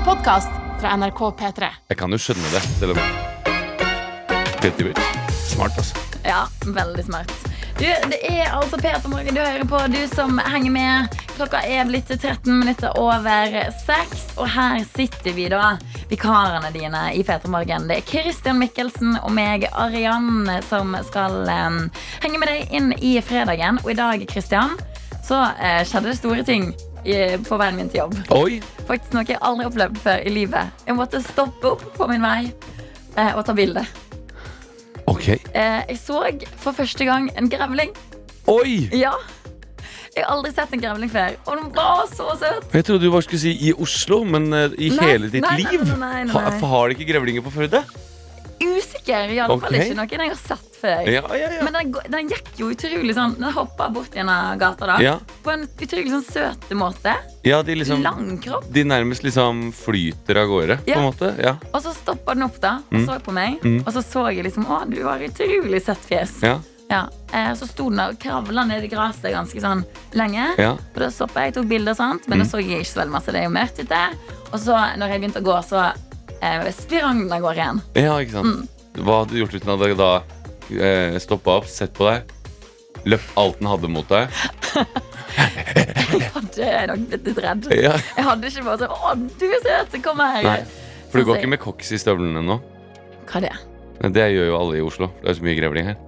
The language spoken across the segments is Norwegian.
en podkast fra NRK P3. Jeg kan jo skjønne det, selv om Smart, altså. Ja, veldig smart. Du, det er altså Peter Morgen du hører på, du som henger med. Klokka er blitt 13 minutter over 6, og her sitter vi da, vikarene dine i Peter Morgen. Det er Christian Mikkelsen og meg, Arianne, som skal um, henge med deg inn i fredagen. Og i dag, Christian, så uh, skjedde det store ting på veien min til jobb. Oi! Faktisk noe jeg aldri har opplevd før i livet. Jeg måtte stoppe opp på min vei eh, og ta bilde. Okay. Eh, jeg så for første gang en grevling. Oi! Ja. Jeg har aldri sett en grevling før, og den var så søt. Jeg trodde du bare skulle si i Oslo, men eh, i Nei, hele ditt nei, liv? nei, nei, nei. Ha, for har de ikke grevlinger på Førde? Usikker. I alle okay. fall ikke noen jeg har sett før. Ja, ja, ja. Men den, den gikk jo utrolig sånn Den hoppa bort gjennom gata da på en utrolig sånn søt måte. liksom Lang kropp. De nærmest liksom flyter av gårde, på en måte. Ja. Og så stoppa den opp da og Mm. så på meg. Mm. Og så så jeg liksom Å, du har utrolig søtt fjes. Ja. Ja. Eh, så sto den der og kravla ned i gresset ganske sånn lenge. ja. Og da stoppa jeg, tok bilder, og sånt, men Mm. da så jeg ikke så veldig masse. Det er jo mørkt ute. Og så, når jeg begynte å gå, så eh, av gårde igjen. ja, ikke sant. Mm. Hva hadde du gjort hvis den hadde da eh, stoppa opp, sett på deg, løpt alt den hadde mot deg? Jeg hadde nok blitt litt redd. Ja. Jeg hadde ikke bare sånn Å, du er søt! Kom her. Nei. For du går ikke med koks i støvlene nå? Hva er det? Nei, Det gjør jo alle i Oslo. Det er så mye grevling her.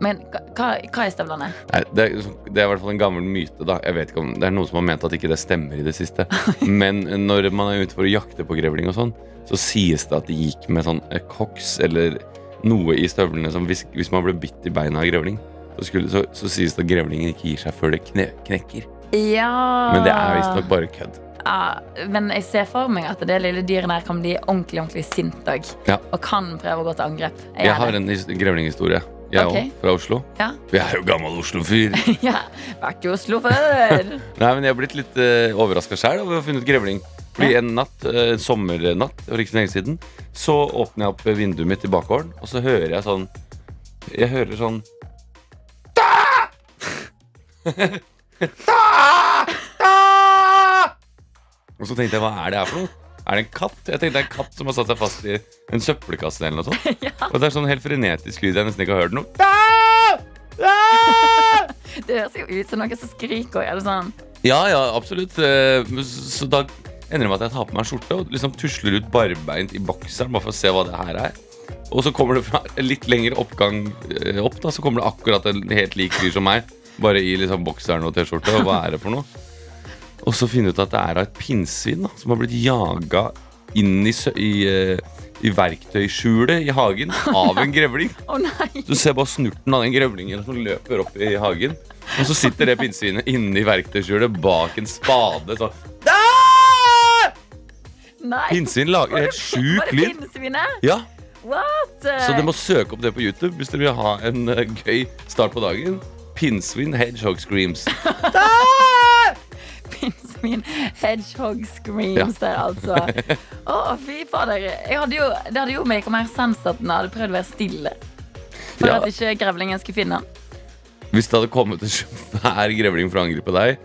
Men hva, hva er støvlene? Nei, det, er, det er i hvert fall en gammel myte. da Jeg vet ikke om Det er noen som har ment at ikke det stemmer i det siste. Men når man er ute for å jakte på grevling og sånn, så sies det at de gikk med sånn eh, koks eller noe i støvlene som hvis, hvis man ble bitt i beina av grevling, så, skulle, så, så sies det at grevlingen ikke gir seg før det kne, knekker. Ja Men det er visstnok bare kødd. ja, Men jeg ser for meg at det lille dyret der kan bli ordentlig ordentlig sint òg. Ja. Og kan prøve å gå til angrep. Jeg, Jeg har en grevlinghistorie, jeg òg, okay. fra Oslo. Ja. Jeg er jo gammel Oslo-fyr. ja. Vært i Oslo før. Nei, men jeg har blitt litt uh, overraska sjæl over å ha funnet grevling. Fordi Ja. en natt, uh, en sommernatt for ikke så lenge siden, så åpner jeg opp vinduet mitt i bakgården, og så hører jeg sånn Jeg hører sånn Da! da! Da! Og så tenkte jeg, hva er det her for noe? Er det en katt? Jeg tenkte det er en katt som har satt seg fast i en søppelkasse eller noe sånt. ja. Og det er sånn helt frenetisk lyd jeg nesten ikke har hørt noe. Det høres jo ut som noen som skriker. Eller sånn. Ja, ja, absolutt. Eh, Så da ender det med at jeg tar på meg en skjorte og liksom tusler ut barbeint i bokseren bare for å se hva det her er. Og så kommer det fra litt lengre oppgang eh, opp, da, så kommer det akkurat en helt lik fyr som meg. Bare i liksom bokseren og T-skjorte. Hva er det for noe? Og så finner du ut at det er av et pinnsvin da, som har blitt jaga inn i, i, eh, i verktøyskjulet i hagen av en grevling. oh! Du ser bare snurten av den grevlingen som løper opp i hagen. Og så sitter det pinnsvinet inne i verktøyskjulet bak en spade. Så. Pinnsvin lager helt sjuk lyd. Ja, What? Så dere må søke opp det på YouTube hvis dere vil ha en eh, gøy start på dagen. Pinnsvin hedgehog screams. Pinnsvin hedgehog screams der, altså. Å, fy fader. Hadde jo, det hadde jo make mer sens at den hadde prøvd å være stille. For Ja. at ikke grevlingen skulle finne den. Hvis det hadde kommet en svær grevling for å angripe deg,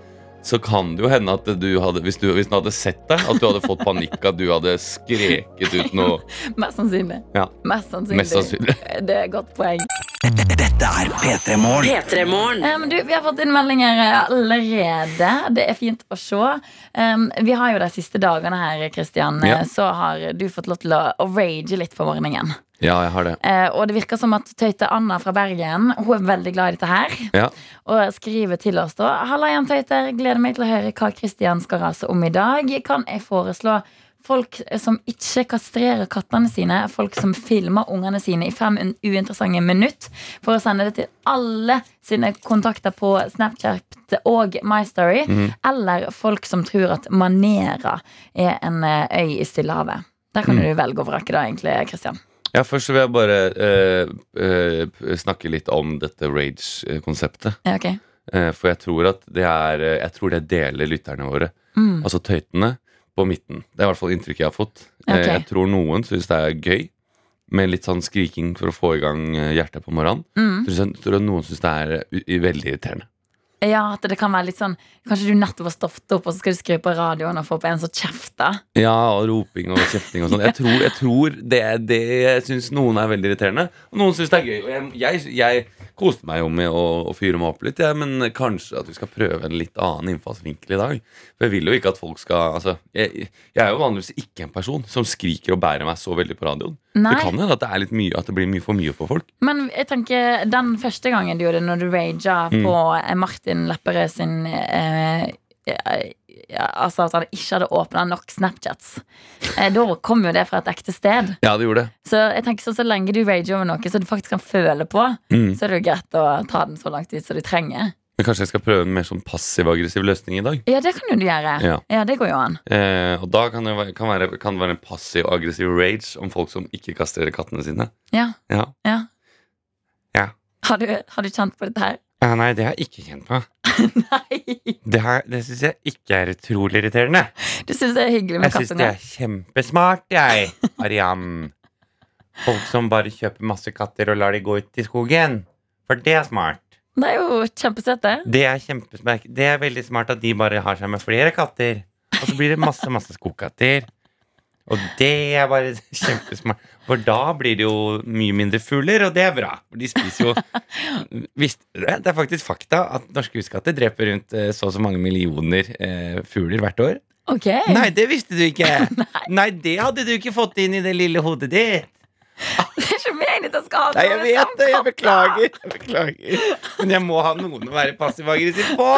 så kan det jo hende at du hadde hvis, du, hvis den hadde sett deg, at du hadde fått panikk, at du hadde skreket ut noe. Mest sannsynlig. Ja. Mest sannsynlig. Mest sannsynlig. Det er et godt poeng. Dette er P3 Morgen. P3morgen. Um, vi har fått inn meldinger eh, allerede. Det er fint å se. Um, vi har jo de siste dagene her, Kristian, Ja. så har du fått lov til å, å rage litt på morgenen. Ja, jeg har det. Uh, og det virker som at Tøyte Anna fra Bergen Hun er veldig glad i dette her. Ja. Og skriver til oss da Halla igjen, Tøyter. Gleder meg til å høre hva Kristian skal rase om i dag. Kan jeg foreslå folk som ikke kastrerer kattene sine, folk som filmer ungene sine i fem uinteressante minutt, for å sende det til alle sine kontakter på Snapchat og MyStory, eller folk som tror at Manera er en eh, øy i Stillehavet. Der kan du velge og vrake, da, egentlig, Kristian. Ja, Først vil jeg bare eh, eh, snakke litt om dette rage-konseptet. Ja, ok. Eh, for jeg tror at det er Jeg tror det deler lytterne våre. Mm. Altså tøytene på midten. Det er i hvert fall inntrykket jeg har fått. Okay. Jeg tror noen syns det er gøy med litt sånn skriking for å få i gang eh, hjertet på morgenen. Mm. Jeg tror, jeg tror noen syns det er veldig irriterende. Ja, at det kan være litt sånn Kanskje du nettopp har stoppet opp, og så skal du skru på radioen og få på en som kjefter. Ja, og roping og kjefting og sånn. Jeg tror, jeg tror det, det Jeg syns noen er veldig irriterende, og noen syns det er gøy. Jeg, jeg, jeg koste meg jo med å, å fyre meg opp litt, jeg, men kanskje at vi skal prøve en litt annen innfallsvinkel i dag. For jeg vil jo ikke at folk skal Altså, jeg, jeg er jo vanligvis ikke en person som skriker og bærer meg så veldig på radioen. Nei. Det kan hende at det er litt mye At det blir mye for mye for folk. Men jeg tenker den første gangen du gjorde det, når du raga Mm. på eh, Martin Lepperød sin eh, ja, Altså at han ikke hadde åpna nok Snapchats. Eh, da kom jo det fra et ekte sted. Ja, det gjorde det. Så jeg tenker så, så lenge du rager over noe så du faktisk kan føle på, Mm. så er det jo greit å ta den så langt ut som du trenger. Men kanskje jeg skal prøve en mer sånn passiv-aggressiv løsning i dag. Ja, det kan jo du gjøre. Ja. det går jo an. Eh, og da kan det være, kan være, kan være en passiv-aggressiv rage om folk som ikke kastrerer kattene sine. Ja, Ja. ja. Ja. Har du, har du kjent på dette her? Ah, nei, det har jeg ikke kjent på. Nei! Det, har- det syns jeg ikke er utrolig irriterende. Du syns det er hyggelig med Jeg syns det er kjempesmart, jeg, Arian. Folk som bare kjøper masse katter og lar de gå ut i skogen. For det er smart. Det er jo kjempesøtt, Det er kjempesmart. Det er veldig smart at de bare har seg med flere katter. Og så blir det masse, masse skogkatter. Og det er bare kjempesmart. For da blir det jo mye mindre fugler, og det er bra. De spiser jo det? Det er faktisk fakta at norske huskatter dreper rundt eh, så og så mange millioner eh, fugler hvert år. Ok. Nei, det visste du ikke! Nei, det hadde du ikke fått inn i det lille hodet ditt. Det er ikke meningen at jeg skal ha Nei, jeg vet det. Jeg beklager. Jeg beklager. Men jeg må ha noen å være passiv-aggressiv på.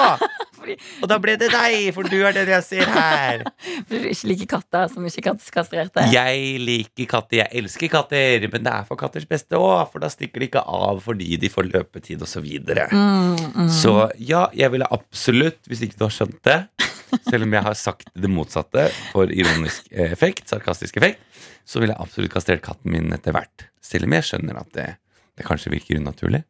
Og da ble det deg, for du er den jeg ser her. For du ikke liker katter som ikke er kastrerte. Jeg liker katter, jeg elsker katter, men det er for katters beste òg, for da stikker de ikke av fordi de får løpetid osv. Så, videre. Mm, mm. så ja, jeg ville absolutt, hvis ikke du har skjønt det, selv om jeg har sagt det motsatte for ironisk effekt, sarkastisk effekt, så ville jeg absolutt kastrert katten min etter hvert. Selv om jeg skjønner at det, det kanskje virker unaturlig.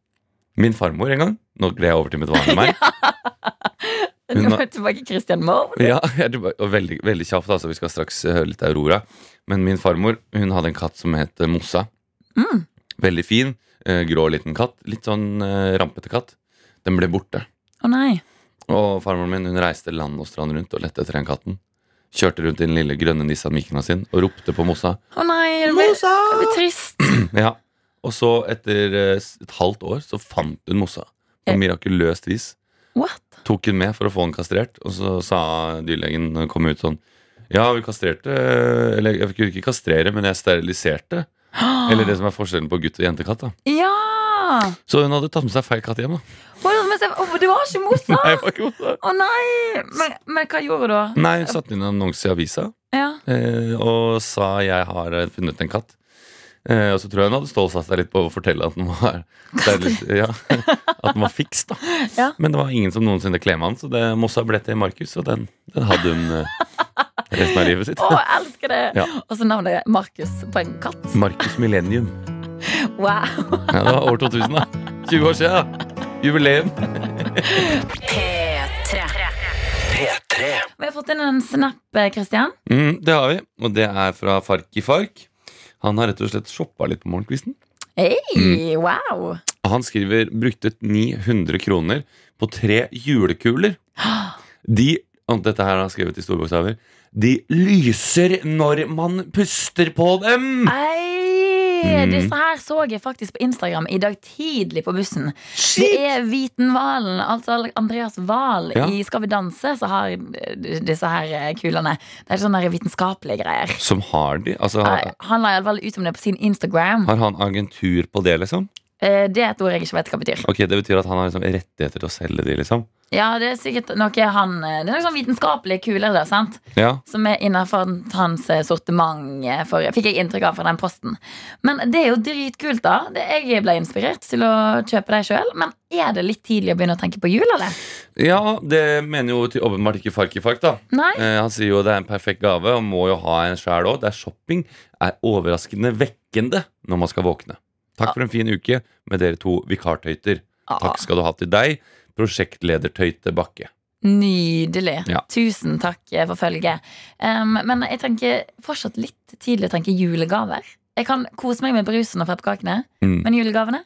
Min farmor en gang Nå gled jeg over til mitt vanlige meg. Hun Nå er tilbake til Christian Moe. Ja, og veldig, veldig kjapt, altså. Vi skal straks høre litt Aurora. Men min farmor hun hadde en katt som het eh, Mossa. Mm. Veldig fin. eh, grå liten katt. Litt sånn eh, rampete katt. Den ble borte. Å nei. Og farmoren min hun reiste land og strand rundt og lette etter den katten. Kjørte rundt i den lille grønne Nissan Micra sin og ropte på Mossa. Å nei, jeg blir, jeg blir trist. Ja. Og så, etter eh, et halvt år, så fant hun Mossa. På Eh. mirakuløst vis. What? tok hun med for å få den kastrert. Og så sa dyrlegen når hun kom ut sånn Ja, vi kastrerte Eller jeg kunne ikke kastrere, men jeg steriliserte. Eller det som er forskjellen på gutt- og jentekatt. da Ja! Så hun hadde tatt med seg feil katt hjem. da men du å, det var ikke Mossa! Nei, det var ikke Mossa. Å nei! Men, men hva gjorde du da? Nei, hun satte inn en annonse i avisa Ja. eh, og sa 'jeg har eh, funnet en katt'. Eh, og så tror jeg hun hadde stålsatt seg litt på å fortelle at den var, litt, ja, at den var fiks. da Ja. Men det var ingen som noensinne klemte den, så det Mossa ble til Markus, og den, den hadde hun eh, resten av livet sitt. Å, jeg elsker det! Ja. Og så navnet Markus på en katt. Markus Millennium. Wow. Ja, det var år 2000, da. 20 år siden. Jubileum. P3. P3. Vi har fått inn en snap, Kristian. Christian. Mm, det har vi, og det er fra Farki Fark. Han har rett og slett shoppa litt på morgenkvisten. Hey, Mm. wow! Og han skriver brukte 900 kroner på tre julekuler. De og dette her har han skrevet i store bokstaver. De lyser når man puster på dem! Ei, Mm. Disse her så jeg faktisk på Instagram i dag tidlig på bussen. Det er Viten Valen, altså Andreas Wahl Ja. i Skal vi danse, så har eh, disse her eh, kulene. Det er sånne vitenskapelige greier. Som har de? Altså, har, Han la iallfall ut om det på sin Instagram. har han agentur på det, liksom? Eh, Det er et ord jeg ikke vet hva betyr. Ok, Det betyr at han har liksom rettigheter til å selge de, liksom? Ja, det er sikkert noe han eh, Det er noen sånn vitenskapelige kulere der, sant? Ja. Som er innenfor hans eh, sortiment, for, fikk jeg inntrykk av fra den posten. Men det er jo dritkult, da. Det, jeg ble inspirert til å kjøpe det sjøl. Men er det litt tidlig å begynne å tenke på jul, eller? Ja, det mener jo til åpenbart ikke Farkifark da. Nei? Eh, han sier jo det er en perfekt gave og må jo ha en sjæl òg. Der shopping er overraskende vekkende når man skal våkne. Takk for en fin uke med dere to vikartøyter. Takk skal du ha til deg, prosjektledertøyte Bakke. nydelig. Ja. Tusen takk for følget. Um, men jeg tenker fortsatt litt tidlig å tenke julegaver. Jeg kan kose meg med brusen og pepperkakene, Mm. men julegavene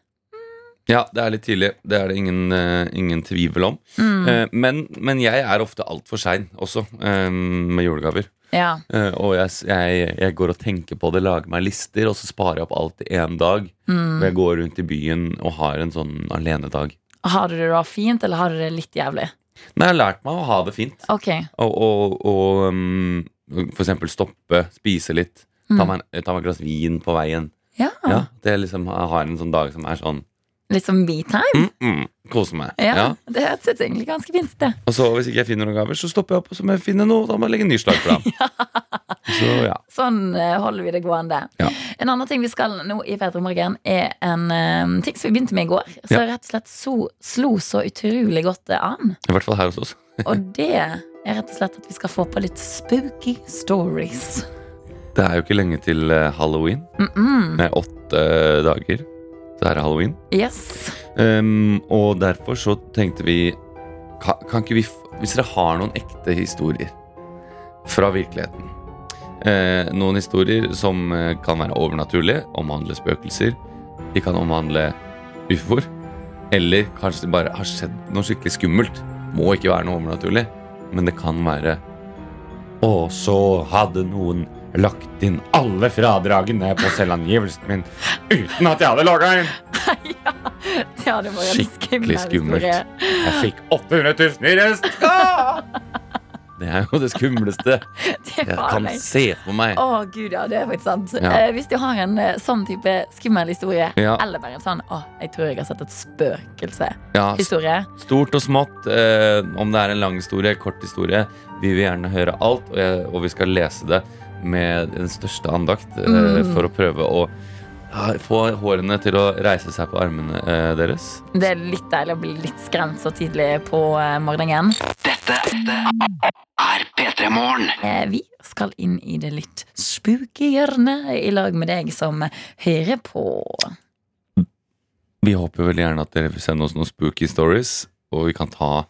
Ja, det er litt tidlig. Det er det ingen, uh, ingen tvivel om. Eh, men, men jeg er ofte altfor sein også eh, med julegaver. Ja. Uh, og jeg, jeg, jeg går og tenker på det, lager meg lister, og så sparer jeg opp alt i én dag. Og jeg går rundt i byen og har en sånn alenedag. Har du det da fint, eller har du det litt jævlig? Nei, jeg har lært meg å ha det fint. Ok. Og, og, og um, for eksempel stoppe, spise litt. Ta meg, ta meg et glass vin på veien. Ja. Ja, det liksom, Jeg har en sånn dag som er sånn Litt som me-time? mm, mm, Kose meg. Ja. Ja. Det høres egentlig ganske fint det. Og så hvis ikke jeg finner noen gaver, så stopper jeg opp og så må jeg finne noe. Da må jeg legge en ny ja. Så ja. Sånn eh, holder vi det gående. Ja. En annen ting vi skal nå i Petra Morgen, er en um, ting som vi begynte med i går. Som rett og slett så, slo så utrolig godt an. I hvert fall her hos oss. Og det er rett og slett at vi skal få på litt spooky stories. Det er jo ikke lenge til eh, halloween. Mm -mm. Med åtte dager. Så er halloween. Yes. Um, og derfor så tenkte vi kan, kan ikke vi Hvis dere har noen ekte historier fra virkeligheten eh, Noen historier som eh, kan være overnaturlige, omhandle spøkelser. De kan omhandle ufoer. Eller kanskje det bare har skjedd noe skikkelig skummelt. Må ikke være noe overnaturlig, men det kan være Og så hadde noen lagt inn alle fradragene på selvangivelsen min uten at jeg hadde logga inn. Det hadde en Skikkelig skummelt. Jeg fikk 800 000 i rest! Ah! Det er jo det skumleste Det jeg kan meg. se for meg. Å, gud, ja, det er faktisk sant. Ja. Eh, hvis du har en eh, sånn type skummel historie, Ja. eller bare en sånn 'Å, jeg tror jeg har sett et spøkelse'-historie, Ja, stort og smått. Eh, om det er en lang historie, kort historie. Vi vil gjerne høre alt, og, jeg, og vi skal lese det med den største andakt eh, Mm. for å prøve å få hårene til å reise seg på armene eh, deres. det er litt deilig å bli litt skremt så tidlig på eh, morgenen. Dette er P3 Morgen. Eh, vi skal inn i det litt spooky hjørnet i lag med deg som hører på. Vi håper veldig gjerne at dere vil sende oss noen spooky stories, og vi kan ta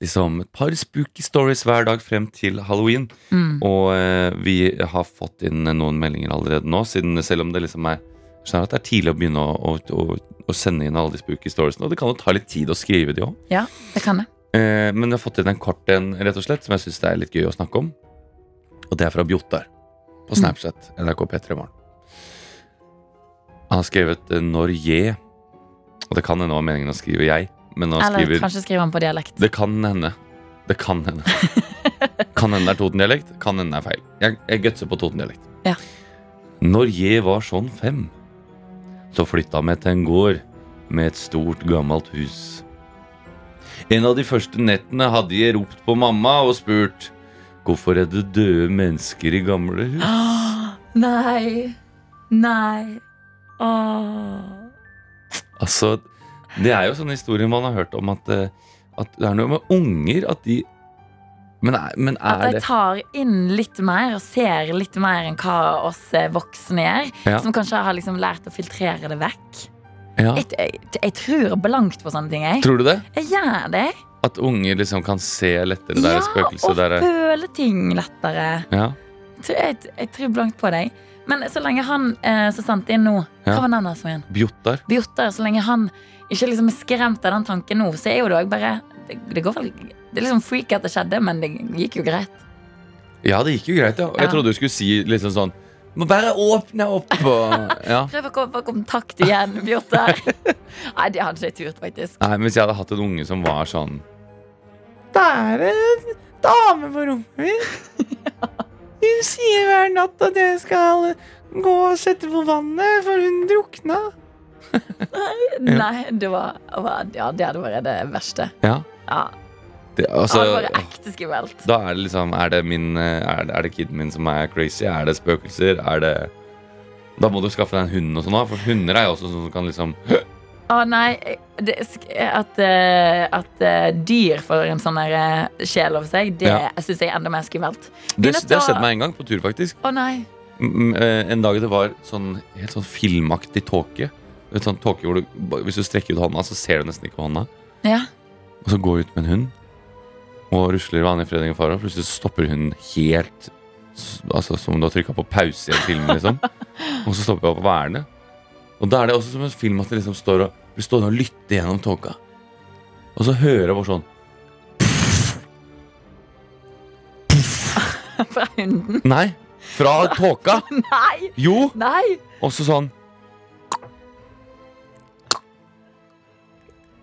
liksom et par spooky stories hver dag frem til halloween. Mm. Og eh, vi har fått inn noen meldinger allerede nå, siden selv om det liksom er skjønner at det er tidlig å begynne å, å, å, å sende inn alle de spooky storiesene. Og det kan jo ta litt tid å skrive de òg. Ja, det kan det. Eh, men vi har fått inn en kort en, rett og slett, som jeg syns er litt gøy å snakke om. Og det er fra Bjottar på Snapchat. NRK P3 Morgen. Han har skrevet eh, 'når je'. Og det kan hende var meningen å skrive 'jeg', men han Eller skriver kanskje skriver han på dialekt. det kan hende. Det kan hende. kan hende det er Toten-dialekt, kan hende det er feil. Jeg, jeg gutser på Toten-dialekt. Ja. Når jeg var sånn fem, så flytta vi til en gård med et stort, gammelt hus. En av de første nettene hadde jeg ropt på mamma og spurt Hvorfor er det døde mennesker i gamle hus? Nei. Nei. Åh. Altså, det er jo sånne historier man har hørt om at, eh, at det er noe med unger at de Men er, men At er de tar inn litt mer og ser litt mer enn hva oss eh, voksne gjør. Ja. Som kanskje har liksom lært å filtrere det vekk. ja. Jeg, jeg, jeg tror blankt på sånne ting. Jeg, Tror du det? jeg gjør det. At unger liksom kan se lettere der Ja, spøkelset der? Ja, og føle ting lettere. Ja. Jeg, jeg, tror blankt på deg. Men så lenge han eh, så sant inn nå. Hva var navnet hans igjen? Bjottar. Bjottar. Så lenge han ikke liksom er skremt av den tanken nå, så er jo det òg bare det, det går vel Det er liksom freak at det skjedde, men det gikk jo greit. Ja, det gikk jo greit, ja. Og Jeg Ja. trodde du skulle si liksom sånn Må bare åpne opp og Ja. Prøv å komme på kontakt igjen, Bjarte. Nei, det hadde ikke jeg turt, faktisk. Nei, men Hvis jeg hadde hatt en unge som var sånn Det er en dame på rommet mitt. Hun sier hver natt at jeg skal gå og sette på vannet, for hun drukna. Nei, det var, var Ja, det hadde vært det verste. Ja, Ja, det, det altså hadde vært ekte skummelt. Da er det liksom Er det min Er det, er det kiden min som er crazy? Er det spøkelser? Er det Da må du skaffe deg en hund og sånn, for hunder er jo også sånn som kan liksom Å nei, det, at, eh, at eh, dyr får en sånn der, eh, sjel over seg, det Ja. syns jeg er enda mer skummelt. Det, det har skjedd meg en gang på tur, faktisk. Å nei. Mm, eh, En dag det var sånn helt sånn filmaktig tåke. Du vet, Sånn tåke hvor du, Hvis du strekker ut hånda, så ser du nesten ikke hånda. Ja. Og så går jeg ut med en hund og rusler vanlig Fredrik og far, og plutselig stopper hun helt Altså som om du har trykka på pause i en film, liksom. og så stopper jeg opp og værende. Og da er det også som en film at det liksom står og blir stående og lytte gjennom tåka. Og så hører jeg bare sånn Fra hunden. Nei, fra tåka! Nei! Jo! Nei! Og så sånn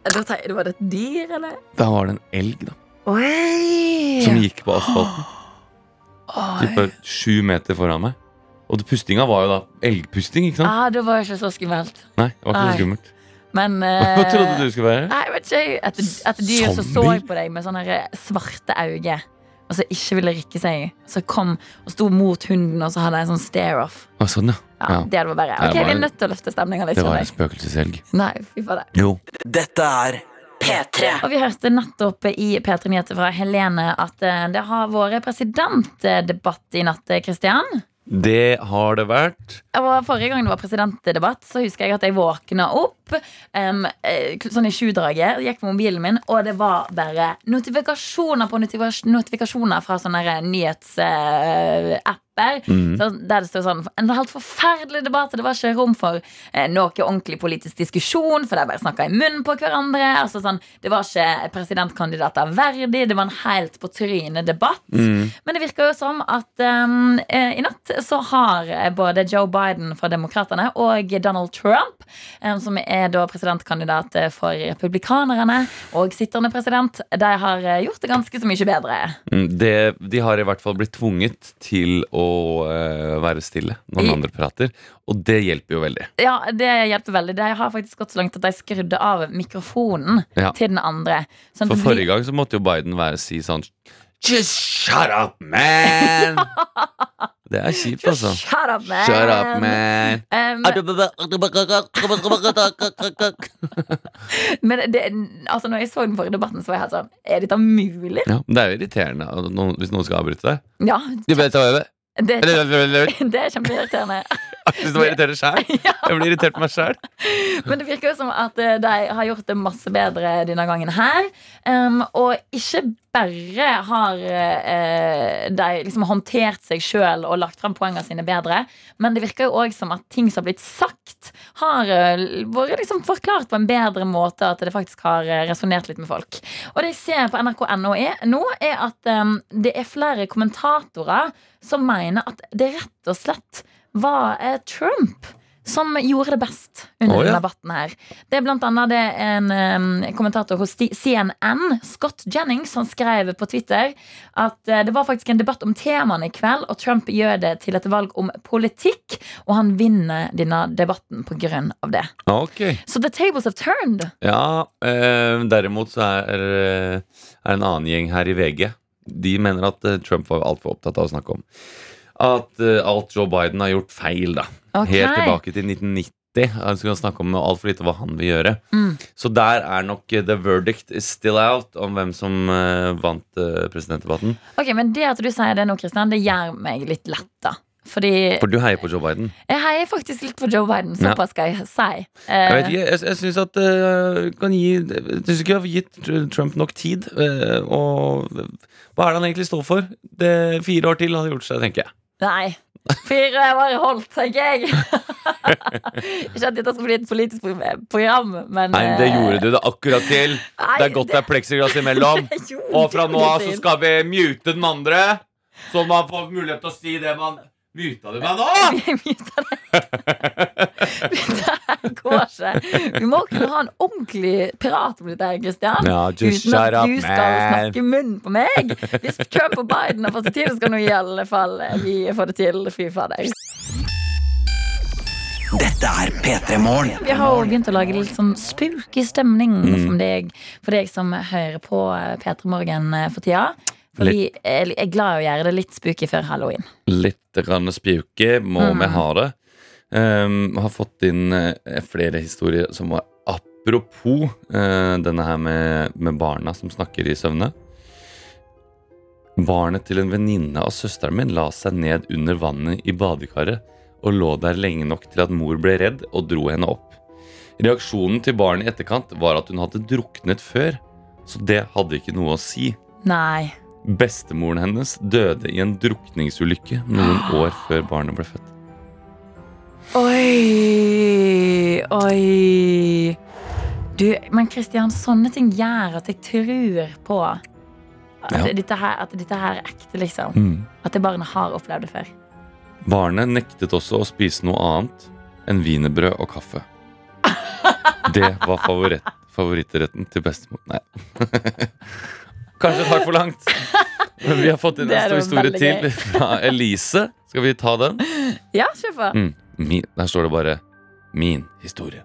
Var det et dyr, eller? Da var det en elg, da. Oi! Som gikk på asfalten. Type sju meter foran meg. Og pustinga var jo da elgpusting, ikke sant? Ah, det var ikke så skummelt. Nei, det var ikke så skummelt. Men Hva eh, trodde du skulle være? Nei, vet ikke. Et, et dyr som så på deg med sånne svarte øyne, og så ikke ville rikke seg. Så kom og sto mot hunden, og så hadde jeg en sånn stare-off. Å, sånn, ja. Ja, ja. Det var bare, Ok, var- Vi er nødt til å løfte stemninga litt. Det var en spøkelseshelg. Nei, fy fader. Jo. Dette er P3. Og vi hørte nettopp i P3 Nyheter fra Helene at eh, det har vært presidentdebatt i natt, Kristian. Det har det vært. Og Forrige gang det var presidentdebatt, så husker jeg at jeg våkna opp eh, sånn i sjudraget. Gikk på mobilen min, og det var bare notifikasjoner på notifikasjoner fra sånne her nyhetsapper. Mm. Så der det står sånn En helt forferdelig debatt, og det var ikke rom for eh, noe ordentlig politisk diskusjon, for de bare snakka i munnen på hverandre. Altså sånn, Det var ikke presidentkandidater verdig, det var en helt på trynet debatt. Mm. Men det virker jo som at um, i natt så har eh, både Joe Biden fra Demokratene og Donald Trump, um, som er da presidentkandidat for republikanerne og sittende president, de har gjort det ganske så mye bedre. Mm, Det, de har i hvert fall blitt tvunget til å eh, være stille når den andre prater, og det hjelper jo veldig. Ja, det hjelper veldig. Det har faktisk gått så langt at de skrudde av mikrofonen Ja. til den andre. Sånn For forrige gang så måtte jo Biden være si sånn Just shut up, man! Det er kjipt, altså. Shut up, man! Shut up, man! Um, men det, altså, når jeg så den forrige debatten, så var jeg helt sånn Er dette mulig? Ja, det er jo irriterende hvis noen skal avbryte deg. Ja, Det, Eller- det er kjempeirriterende. Hvis det var irriterende sjæl. Jeg blir irritert på meg sjæl. Men det virker jo som at eh, de har gjort det masse bedre denne gangen her. Um, og ikke bare har eh, de liksom håndtert seg sjøl og lagt fram poengene sine bedre, men det virker jo òg som at ting som har blitt sagt, har eh, vært liksom forklart på en bedre måte, at det faktisk har uh, resonnert litt med folk. Og det jeg ser på nrk.no er- nå, er at um, det er flere kommentatorer som mener at det rett og slett var eh, Trump som gjorde det best under oh, ja. debatten her. Det er blant annet det en um, kommentator hos CNN, Scott Jennings, som skrev på Twitter at uh, det var faktisk en debatt om temaene i kveld, og Trump gjør det til et valg om politikk, og han vinner denne debatten på grunn av det. Ok. Så the tables have turned. Ja, uh, derimot så er, det er en annen gjeng her i VG. De mener at eh, Trump var altfor opptatt av å snakke om at eh, alt Joe Biden har gjort feil, da. Okay. Helt tilbake til 1990. Han skal snakke om altfor lite hva han vil gjøre. Mm. Så der er nok eh, the verdict is still out om hvem som eh, vant presidentdebatten. Ok, Men det at du sier det nå, Kristian, det gjør meg litt lett, da. Fordi For du heier på Joe Biden. jeg heier faktisk litt på Joe Biden, Ja. såpass skal jeg si. Jeg vet ikke, jeg, jeg syns at uh, kan gi Jeg syns ikke jeg har gitt Trump nok tid. Uh, og hva er det han egentlig står for? Det Fire år til hadde gjort seg, tenker jeg. Nei. Fire år holdt, tenker jeg. Ikke at dette skal bli et politisk program, men Nei, det eh, gjorde du det akkurat til. nei, Det er godt det er pleksiglass imellom. Og fra nå av så skal vi mute den andre, så man får mulighet til å si det man Muta du meg nå? Vi deg. det. Dette går ikke. Vi må kunne ha en ordentlig pirat om dette, her, Christian. Ja, just Uten shut at up, du skal man. snakke munnen på meg. Hvis Trump og Biden har fått det til, skal nå i alle fall vi få det til. Fy fader. Dette er P3 Morgen. Vi har jo begynt å lage litt sånn spooky stemning Mm. for, deg, for deg som hører på P3 Morgen eh, for tida. For jeg, er er glad i å gjøre det litt spooky før halloween. Litt grann spooky må Mm. vi ha det. Um, har fått inn eh, flere historier som var apropos uh, denne her med, med barna som snakker i søvne. Barnet til en venninne av søsteren min la seg ned under vannet i badekaret og lå der lenge nok til at mor ble redd og dro henne opp. Reaksjonen til barnet i etterkant var at hun hadde druknet før, så det hadde ikke noe å si. Nei. Bestemoren hennes døde i en drukningsulykke noen år før barnet ble født. Oi, oi. Du, men Kristian, sånne ting gjør at jeg tror på at, Ja. dette, her, at dette her er ekte, liksom. Mm. At det barnet har opplevd det før. Barnet nektet også å spise noe annet enn wienerbrød og kaffe. Det var favoritt, favorittretten til bestemor. Nei. Kanskje et hakk for langt. Men vi har fått inn en stor historie til fra Elise. Skal vi ta den? Ja, kjør på. Mm. Der står det bare 'min historie'.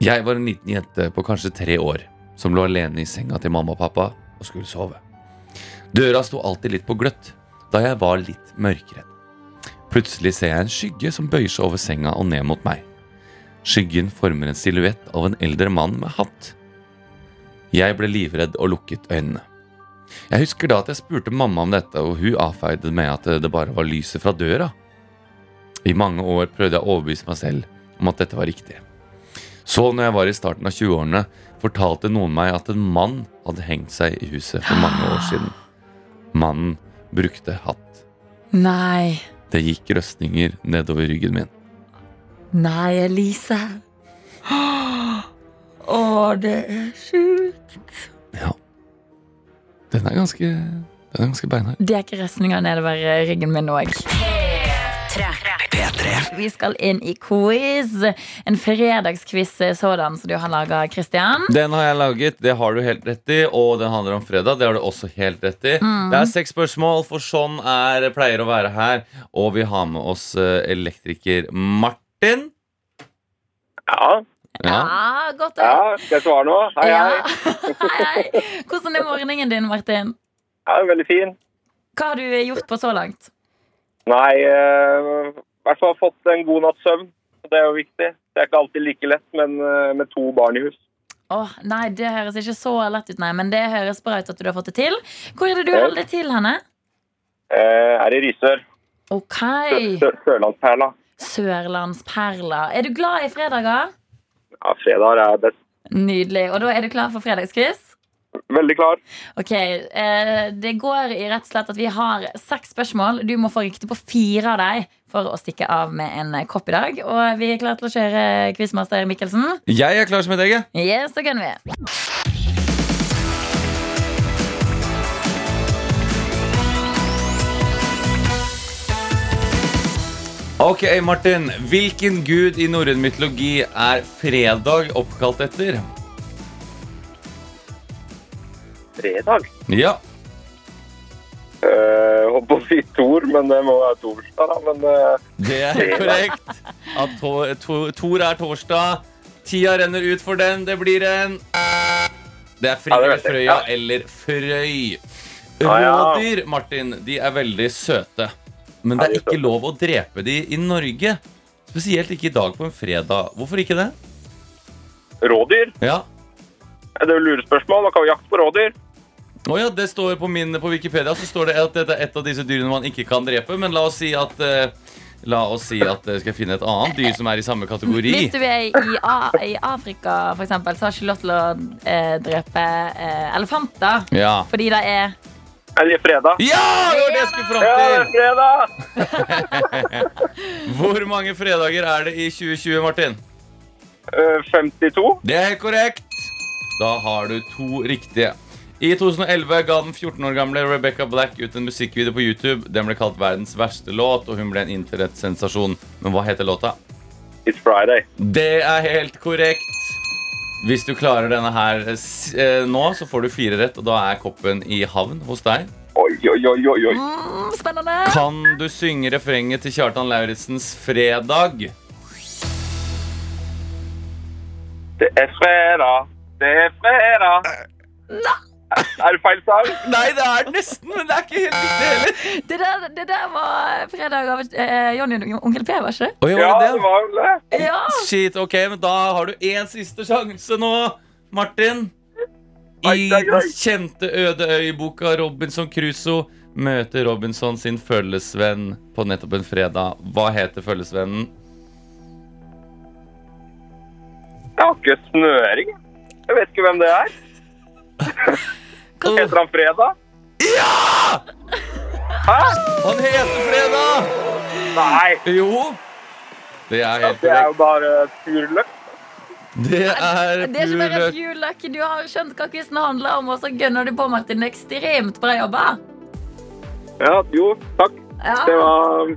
Jeg var en liten jente på kanskje tre år som lå alene i senga til mamma og pappa og skulle sove. Døra sto alltid litt på gløtt da jeg var litt mørkredd. Plutselig ser jeg en skygge som bøyer seg over senga og ned mot meg. Skyggen former en silhuett av en eldre mann med hatt. Jeg ble livredd og lukket øynene. Jeg husker da at jeg spurte mamma om dette, og hun avfeide meg med at det bare var lyset fra døra. I mange år prøvde jeg å overbevise meg selv om at dette var riktig. Så når jeg var i starten av 20-årene, fortalte noen meg at en mann hadde hengt seg i huset for mange år siden. Mannen brukte hatt. Nei. Det gikk røstninger nedover ryggen min. Nei, Elise. Å, det er sjukt. Ja. Den er ganske, den er ganske beinhard. Det er ikke restninger nedover ryggen min òg. Vi skal inn i quiz. En fredagsquiz sådan som du har laga, Christian. Den har jeg laget, det har du helt rett i. Og den handler om fredag. Det har du også helt rett i. Det er seks spørsmål, for sånn er pleier å være her. Og vi har med oss eh, elektriker Martin. Ja, Ja. Ja, godt å ja, skal jeg svare nå? Hei, Ja. hei. Hei, hei. Hvordan er morgenen din, Martin? Ja, veldig fin. Hva har du gjort på så langt? Nei, eh, i hvert fall fått en god natts søvn. Det er jo viktig. Det er ikke alltid like lett, men eh, med to barn i hus. Åh, nei, Det høres ikke så lett ut, nei, men det høres bra ut at du har fått det til. Hvor er det du Ja. holder til henne? Eh, er i Risør. Ok, Sør Sør Sørlandsperla. Sørlandsperla. Er du glad i fredager? Ja, fredag er best. Nydelig. Og da er du klar for fredagsquiz? Veldig klar. Ok, eh, Det går i rett og slett at vi har seks spørsmål. Du må få riktig på fire av dem for å stikke av med en kopp i dag. Og vi er klare til å kjøre quizmaster Mikkelsen. Jeg er klar som et egg. Yes, da kan vi. Ok, Martin. Hvilken gud i norrøn mytologi er fredag oppkalt etter? Fredag. Ja. Uh, holdt på å si Thor, men det må være torsdag, da. Men uh, Det er fredag. korrekt. At to, to, Thor er torsdag. Tida renner ut for den. Det blir en Det er eller. Frøya Ja. eller Frøy. Rådyr, Martin, de er veldig søte. Men det er er ikke lov å drepe de i Norge. Spesielt ikke i dag på en fredag. Hvorfor ikke det? rådyr? Ja. Er det jo lurespørsmål? hva kan vi jakte på rådyr. Oh ja, det står på min på Wikipedia så står det at dette er et av disse dyrene man ikke kan drepe. Men la oss si at eh, La oss si at jeg skal finne et annet dyr som er i samme kategori. Hvis du er i, A i Afrika, for eksempel, så har ikke lov til å eh, drepe eh, elefanter. Ja. Fordi det er Er det fredag? ja, det var det jeg skulle Ja, det fram er fredag! Hvor mange fredager er det i 2020, Martin? Eh, 52. Det er helt korrekt. Da har du to riktige. I 2011 ga den 14 år gamle Rebecca Black ut en musikkvideo på YouTube. Den ble kalt verdens verste låt, og hun ble en internettsensasjon. Men hva heter låta? It's Friday. Det er helt korrekt. Hvis du klarer denne her eh, nå, så får du fire rett, og da er koppen i havn hos deg. Oi, oi, oi, oi, oi. mm, spennende. Kan du synge refrenget til Kjartan Lauritzens 'Fredag'? Det er fredag. Det er fredag. Er det feil sang? Nei, det er nesten, men det er ikke helt riktig heller. Det der, det der var fredag av eh, Jonny og Onkel P, var ikke det? Oi, Ja, var det det det? var vel det. Ja. Shit, ok, men da har du én siste sjanse nå, Martin. I den kjente øde øy-boka Robinson Crusoe møter Robinson sin følgesvenn på nettopp en fredag. Hva heter følgesvennen? Jeg har ikke snøring. Jeg vet ikke hvem det er. Heter han Fredag? Han heter Fredag! Nei, Jo. Det er helt det er jo bare pur løk. Det er Det er ikke bare purløk. pure. Du har skjønt hva quizen handler om, og så gønner du på, Martin. Ekstremt bra jobba. Ja, jo, takk. Det var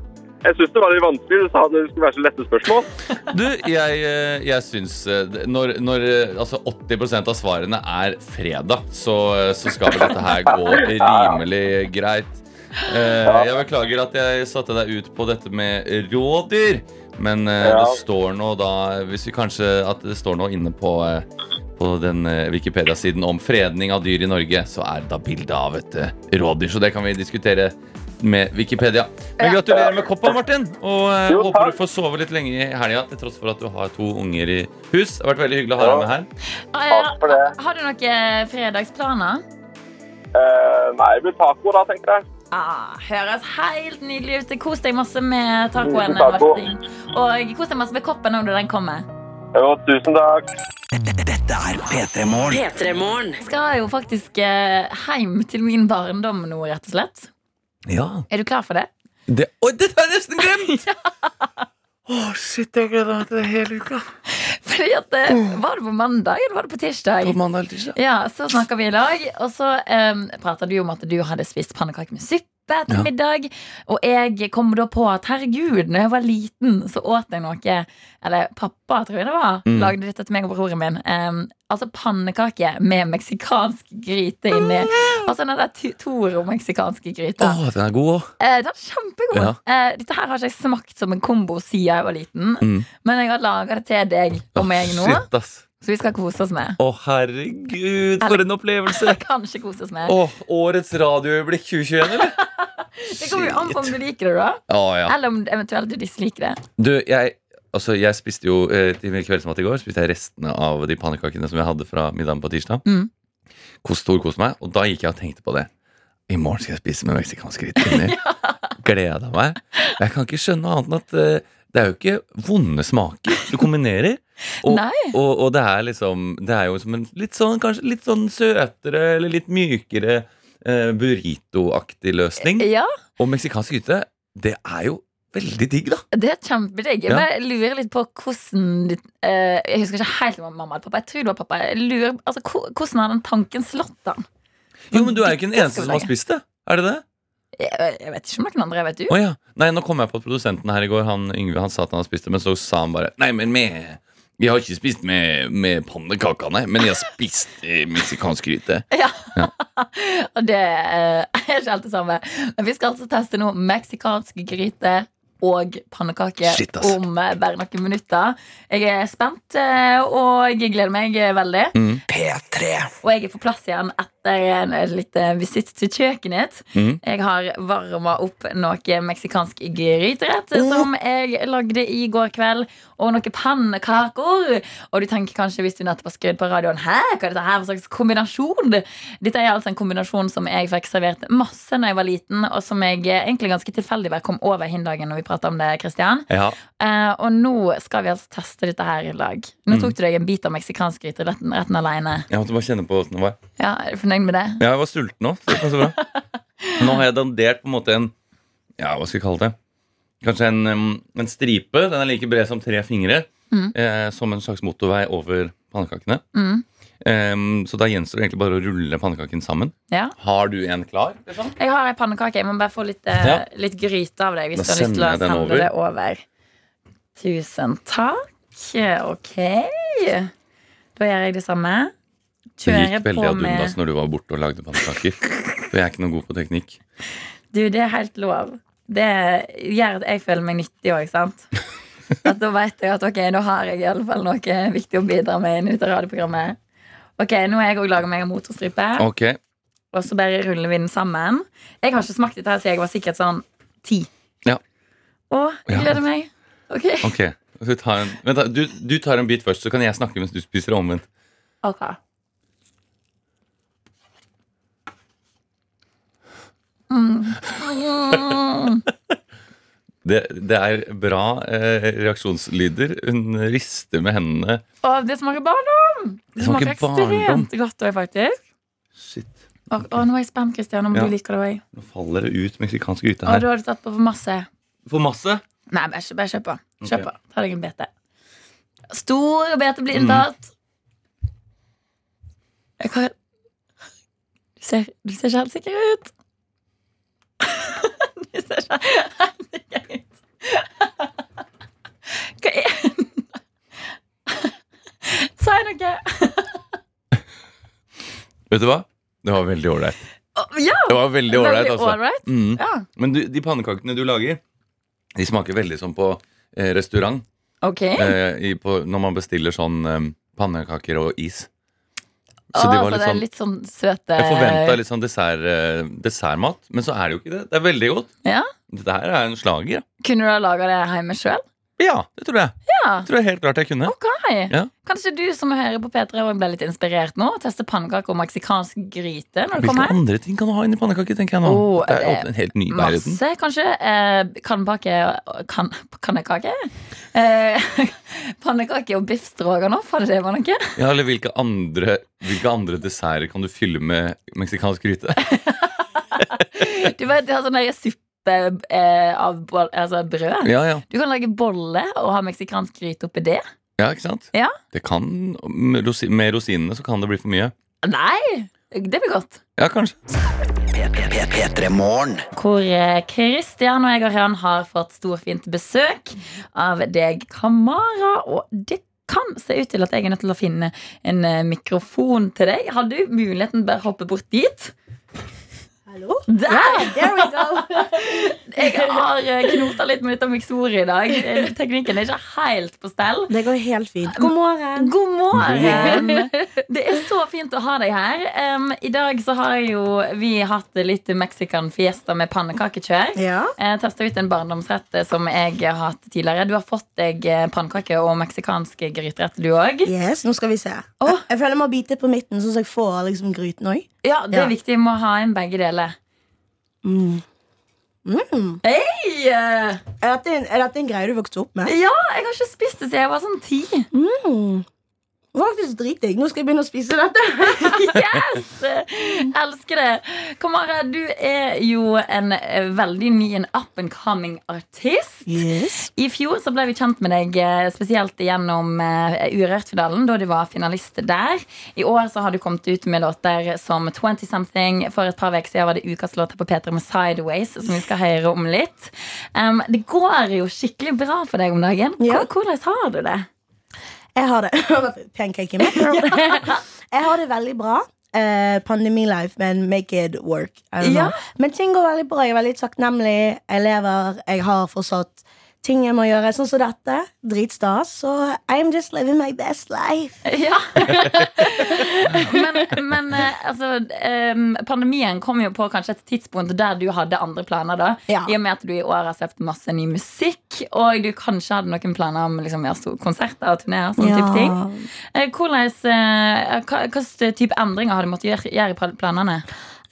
Jeg syns det var litt vanskelig. Du sa det skulle være så lette spørsmål. Du, jeg, eh, jeg syns eh, når, når eh, altså 80% av svarene er fredag, så, så skal vel dette her gå rimelig greit. Jeg beklager at jeg satte deg ut på dette med rådyr. Men det står nå da Hvis vi kanskje At det står nå inne på På den Wikipedia-siden om fredning av dyr i Norge, så er det da bilde av et rådyr. Så det kan vi diskutere med Wikipedia. Men gratulerer med koppa, Martin. Og eh, Jo, håper du får sove litt lenge i helga, til tross for at du har to unger i hus. Det har vært veldig hyggelig å ha deg med her. Takk for det. Eh, Har du noen fredagsplaner? Uh, nei, det blir taco da, tenker jeg. Ah, høres helt nydelig ut. Kos deg masse med tacoen. Taco. Og kos deg masse med koppen når den kommer. Jo, tusen takk. Dette er P3 Morgen. P3morgen. Jeg skal jo faktisk eh, hjem til min barndom nå, rett og slett. Ja. Er du klar for det? Det, oi, dette har jeg nesten glemt! Å, shit, jeg gleder meg til det hele uka. Fordi at, eh, Var det på mandag eller var det på tirsdag? På mandag eller tirsdag. Ja, Så snakka vi i lag, og så um, prata du om at du hadde spist pannekaker med suppe til Ja. middag. Og jeg kom da på at herregud, når jeg var liten, så åt jeg noe Eller pappa, tror jeg det var, Mm. lagde dette til meg og broren min. Um, altså pannekake med meksikansk gryte inni. Altså den der Toro-meksikanske gryta. Å, den er god òg. Eh, den er kjempegod. Ja. Eh, dette her har ikke jeg smakt som en kombo siden jeg var liten. Mm. Men jeg har laga det til deg og meg nå, Shit, ass. Så vi skal kose oss med. Å, herregud, for en opplevelse. Kanskje kose oss med. Å, årets radioøyeblikk 2021, eller? Det kommer jo an på om du liker det, da. Å, ja. Eller om eventuelt du disliker det. Du, jeg, altså, jeg spiste jo eh, til kveldsmat i går Spiste jeg restene av de pannekakene som jeg hadde fra middagen på tirsdag. Mm. Kos, Storkoste meg. Og da gikk jeg og tenkte på det. I morgen skal jeg spise med meksikansk gryte inni. Gleda meg. Jeg kan ikke skjønne noe annet enn at eh, det er jo ikke vonde smaker du kombinerer. Og, og, og det er liksom Det er jo som en litt sånn, kanskje litt sånn søtere eller litt mykere eh, burrito-aktig løsning. Ja, Og meksikansk gryte, det er jo veldig digg, da. det er kjempedigg. Ja. Jeg lurer litt på hvordan eh, Jeg husker ikke helt om mamma eller pappa. Jeg tror det var pappa. Jeg lurer, altså, hvordan har den tanken slått den? Jo, men du er jo ikke den eneste som har spist det. Er det det? Jeg, jeg vet ikke om noen andre. Vet du? oh, ja. Nei, nå kom jeg på at produsenten her i går, han Yngve, han sa at han hadde spist det, men så sa han bare Nei, men med Vi har ikke spist med, med pannekakene, men jeg har spist eh, meksikansk gryte. Ja. Og det eh, er ikke helt det samme. Men vi skal altså teste noe meksikansk gryte og pannekake Shit, altså. om eh, bare noen minutter. Jeg er spent, eh, og jeg gleder meg veldig. veldig. P3. Og jeg er på plass igjen etter en liten visitt til kjøkkenet. Mm. Jeg har varma opp noe meksikansk gryterett som jeg lagde i går kveld. Og noen pannekaker. Og du tenker kanskje hvis du nettopp har skrudd på radioen Hæ, hva er dette her for slags kombinasjon? Dette er altså en kombinasjon som jeg fikk servert masse da jeg var liten, og som jeg eh, egentlig ganske tilfeldig bare kom over hin dagen når vi prata om det, Christian. Ja. Uh, og nå skal vi altså teste dette her i lag. Nå Mm. tok du deg en bit av meksikansk gryteretten retten alene. Jeg måtte bare kjenne på åssen det var. Ja, er du fornøyd med det? Ja, jeg var sulten bra. Nå har jeg dandert på en måte en Ja, hva skal jeg kalle det? Kanskje en, en stripe. Den er like bred som tre fingre. Mm. Eh, som en slags motorvei over pannekakene. Mm. Em, så da gjenstår det egentlig bare å rulle pannekaken sammen. Ja. Har du en klar? Liksom? Jeg har en pannekake. Jeg må bare få litt, eh, Ja. litt gryte av deg hvis Da du har lyst til å sende over. det over. Tusen takk. Ok. Da gjør jeg det samme. Det gikk veldig ad undas når du var borte og lagde pannekaker. For jeg er ikke noe god på teknikk. Du, det er helt lov. Det gjør at jeg føler meg nyttig òg, sant? At da vet jeg at ok, nå har jeg i alle fall noe viktig å bidra med inn ut av radioprogrammet. Ok, Nå har jeg òg laga meg en motorstripe, Ok, og så bare ruller vi den sammen. Jeg har ikke smakt dette her siden jeg var sikkert sånn ti. Ja. Å, jeg gleder meg. Ok. okay. du tar, en, vent du, du tar en bit først, så kan jeg snakke mens du spiser omvendt. Ok. Mm. Mm. Det, det er bra eh, reaksjonslyder. Hun rister med hendene. Å, det smaker barndom! Det Det smaker smaker ekstremt godt òg, faktisk. Shit. Og, å, nå er jeg spent, Kristian, om Ja. du liker det òg. Nå faller det ut meksikansk gryte Å, her. da har du tatt på for masse. For masse. Nei, bare, bare kjøp på. Kjøp på. Okay. Ta deg en bete. Stor bete blir inntatt. Jeg kan... Du ser, du ser ikke helt sikker ut. Du ser ikke helt sikker ut. Hva er Si noe. Vet du hva? Det var veldig ålreit. Ja, Det var veldig ålreit, altså. Right. Mm. Ja. Men du, de pannekakene du lager, de smaker veldig som på eh, restaurant. Ok. Eh, i, på, når man bestiller sånn eh, pannekaker og is. Så de så var litt det er sånn litt sånn søte Jeg forventa litt sånn dessert, eh, dessertmat, men så er det jo ikke det. Det er veldig godt. Ja. Dette her er en slager. Kunne du ha laga det hjemme sjøl? Ja, det tror jeg. Ja. Det tror jeg helt klart jeg kunne. Ok. Ja. Kanskje du som hører på P3 og ble litt inspirert nå? Teste pannekaker og meksikansk gryte når du Hvilke kommer hjem? andre ting kan du ha inni pannekaker, tenker jeg nå? Oh, det er åpnet en helt ny verden. Masse, kanskje. Eh, kannepake kan, Kannekake? Eh, pannekake og biff stroganoff, hadde det vært noe? Ja, eller hvilke andre, hvilke andre desserter kan du fylle med meksikansk gryte? Du vet, de har sånn suppe eh, av altså brød. Ja, ja. Du kan lage bolle og ha meksikansk gryte oppi det. ja ikke sant? Ja. Det kan, med rosi- med rosinene så kan det bli for mye. Nei, det blir godt. Ja, kanskje. Hvor eh, Kristian og jeg og Ørjan har fått storfint besøk av deg, Kamara. Og det kan se ut til at jeg er nødt til å finne en eh, mikrofon til deg. Har du muligheten til å hoppe bort dit? Hallo? Der! There we go. Jeg har eh, knota litt med dette miksordet i dag. Eh, Teknikken er ikke helt på stell. Det går helt fint. God morgen. God morgen! Det er så fint å ha deg her. Um, I dag så har jo vi hatt litt Mexican fiesta med pannekakekjør. Ja. Jeg testa ut en barndomsrett eh, som jeg har hatt tidligere. Du har fått deg eh, pannekake og meksikansk gryterett, du òg. Yes, nå skal vi se. Oh. Jeg, jeg føler jeg må bite på midten, sånn at jeg får liksom gryten òg. Ja, det er Ja. viktig. Vi må ha inn begge deler. Mm. Mm. Eh, Er, dette en, er dette en greie du vokste opp med? Ja, jeg har ikke spist det siden jeg var sånn ti. Mm. Faktisk dritdigg. Nå skal jeg begynne å spise dette. Yes! Elsker det. Kamara, du er jo en eh, veldig ny en up and coming artist. Yes. I fjor så ble vi kjent med deg eh, spesielt gjennom uh, Urørt-finalen, da du var finalist der. I år så har du kommet ut med låter som 20 Something. For et par uker siden var det ukas låter på P3 med Sideways, som vi skal høre om litt. Um, det går jo skikkelig bra for deg om dagen. Ja. Hvordan har du det? Jeg har det Pancake i meg. Jeg har det veldig bra. Uh, Pandemi-life, men make it work. Ja. Men ting går veldig bra. Jeg er veldig takknemlig. Jeg lever. Jeg har fortsatt ting jeg må gjøre, sånn som dette. Dritstas. Så I'm just living my best life. Ja. men men eh, altså, em, pandemien kom jo på kanskje et tidspunkt der du hadde andre planer. da Ja. I og med at du i år har sluppet masse ny musikk, og du kanskje hadde noen planer om liksom, ja, konserter og turneer. Sånne type ting Eh, Hvordan, eh, hva, hva type endringer har du måttet gjøre i planene?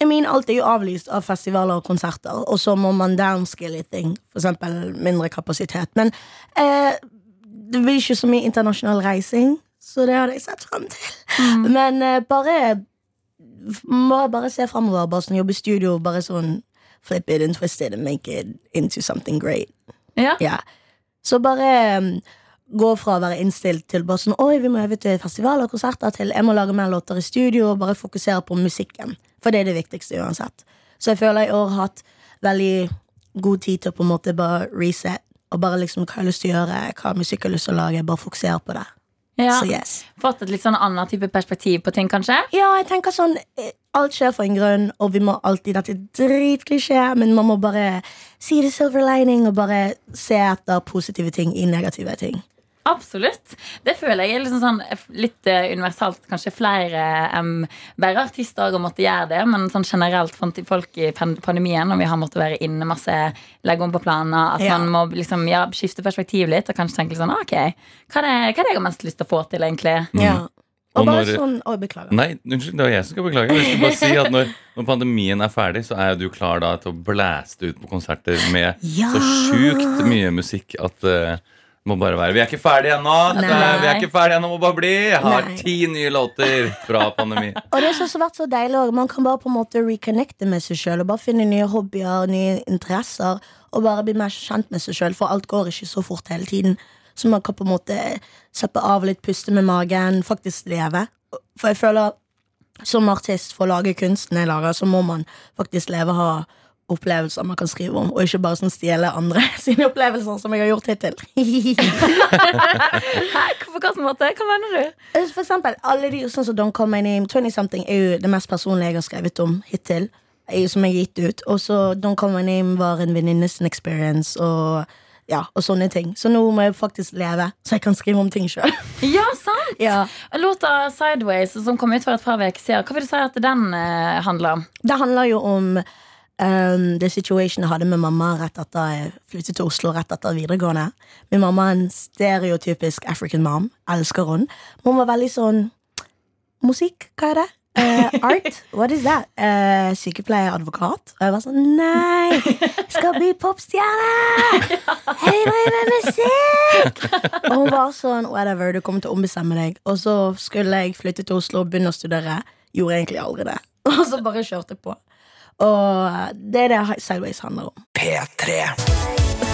I mean, alt er jo avlyst av festivaler og konserter, og så må man downskille ting. For eksempel mindre kapasitet. Men eh, det blir ikke så mye internasjonal reising, så det hadde jeg sett frem til. Men eh, bare, må Bare se framover. Bare sånn jobbe i studio, bare sånn flip it and twist it and make it into something great. Ja. Ja. Så bare um, gå fra å være innstilt til bare sånn Oi, vi må øve til festivaler og konserter, til jeg må lage mer låter i studio og bare fokusere på musikken. For det er det viktigste uansett. Så jeg føler jeg i år har hatt veldig god tid til å på en måte bare reset. Og bare liksom hva jeg har lyst til å gjøre, hva musikk jeg har lyst til å lage. Bare fokusere på det. Ja. Så yes. Fått et litt sånn annet type perspektiv på ting, kanskje? Ja, jeg tenker sånn eh, Alt skjer for en grunn, og vi må alltid Dette er dritklisjé, men man må bare si the silver lining og bare se etter positive ting i negative ting. Absolutt. Det føler jeg er liksom sånn litt eh, universalt. Kanskje flere um, bare artister har måttet gjøre det, men sånn generelt fant folk i pandemien, og vi har måttet være inne masse, legge om på planer, at Ja. man må liksom, ja, skifte perspektiv litt og kanskje tenke litt sånn «Ah, Ok, hva er, det, hva er det jeg har mest lyst til å få til, egentlig? Ja. Og, Og bare når- sånn Å, beklager. Nei, unnskyld, det var jeg som skal beklage. Jeg skal bare si at når, når pandemien er ferdig, så er du klar da til å blæste ut på konserter med Ja. så sjukt mye musikk at uh, må bare være Vi er ikke ferdige ennå! Vi er ikke ferdige ennå, må bare bli! Jeg har Nei. ti nye låter fra pandemi. Og det som har vært så deilig også, Man kan bare på en måte reconnecte med seg sjøl og bare finne nye hobbyer nye interesser. Og bare bli mer kjent med seg sjøl, for alt går ikke så fort hele tiden. Så man kan på en måte slappe av litt, puste med magen, faktisk leve. For jeg føler som artist, for å lage kunsten jeg lager, så må man faktisk leve og ha opplevelser man kan skrive om, og ikke bare sånn stjele andre sine opplevelser, som jeg har gjort hittil. Hæ? På hvilken måte? Hva mener du? For eksempel, alle de sånn som Don't Call My Name 20 Something er jo det mest personlige jeg har skrevet om hittil. eh, Som jeg har gitt ut. Og så Don't Call My Name var en venninnes experience. Og, ja, og sånne ting. Så nå må jeg faktisk leve, så jeg kan skrive om ting sjøl. Ja, sant! Ja. Låta 'Sideways', som kom ut for et par uker siden, hva vil du si at den eh, handler om? Det handler jo om um, det situation jeg hadde med mamma rett etter jeg flyttet til Oslo rett etter videregående. Min mamma er en stereotypisk African mom. Elsker hun. Men hun var veldig sånn Musikk, hva er det? Uh, art? What is that? Uh, sykepleier, advokat? Og jeg var sånn Nei! Skal bli popstjerne! Jeg driver med musikk! Og hun var sånn Whatever, du kommer til å ombestemme deg. Og så skulle jeg flytte til Oslo og begynne å studere. Gjorde egentlig aldri det. Og så bare kjørte på. Og det er det Sideways handler om. P3.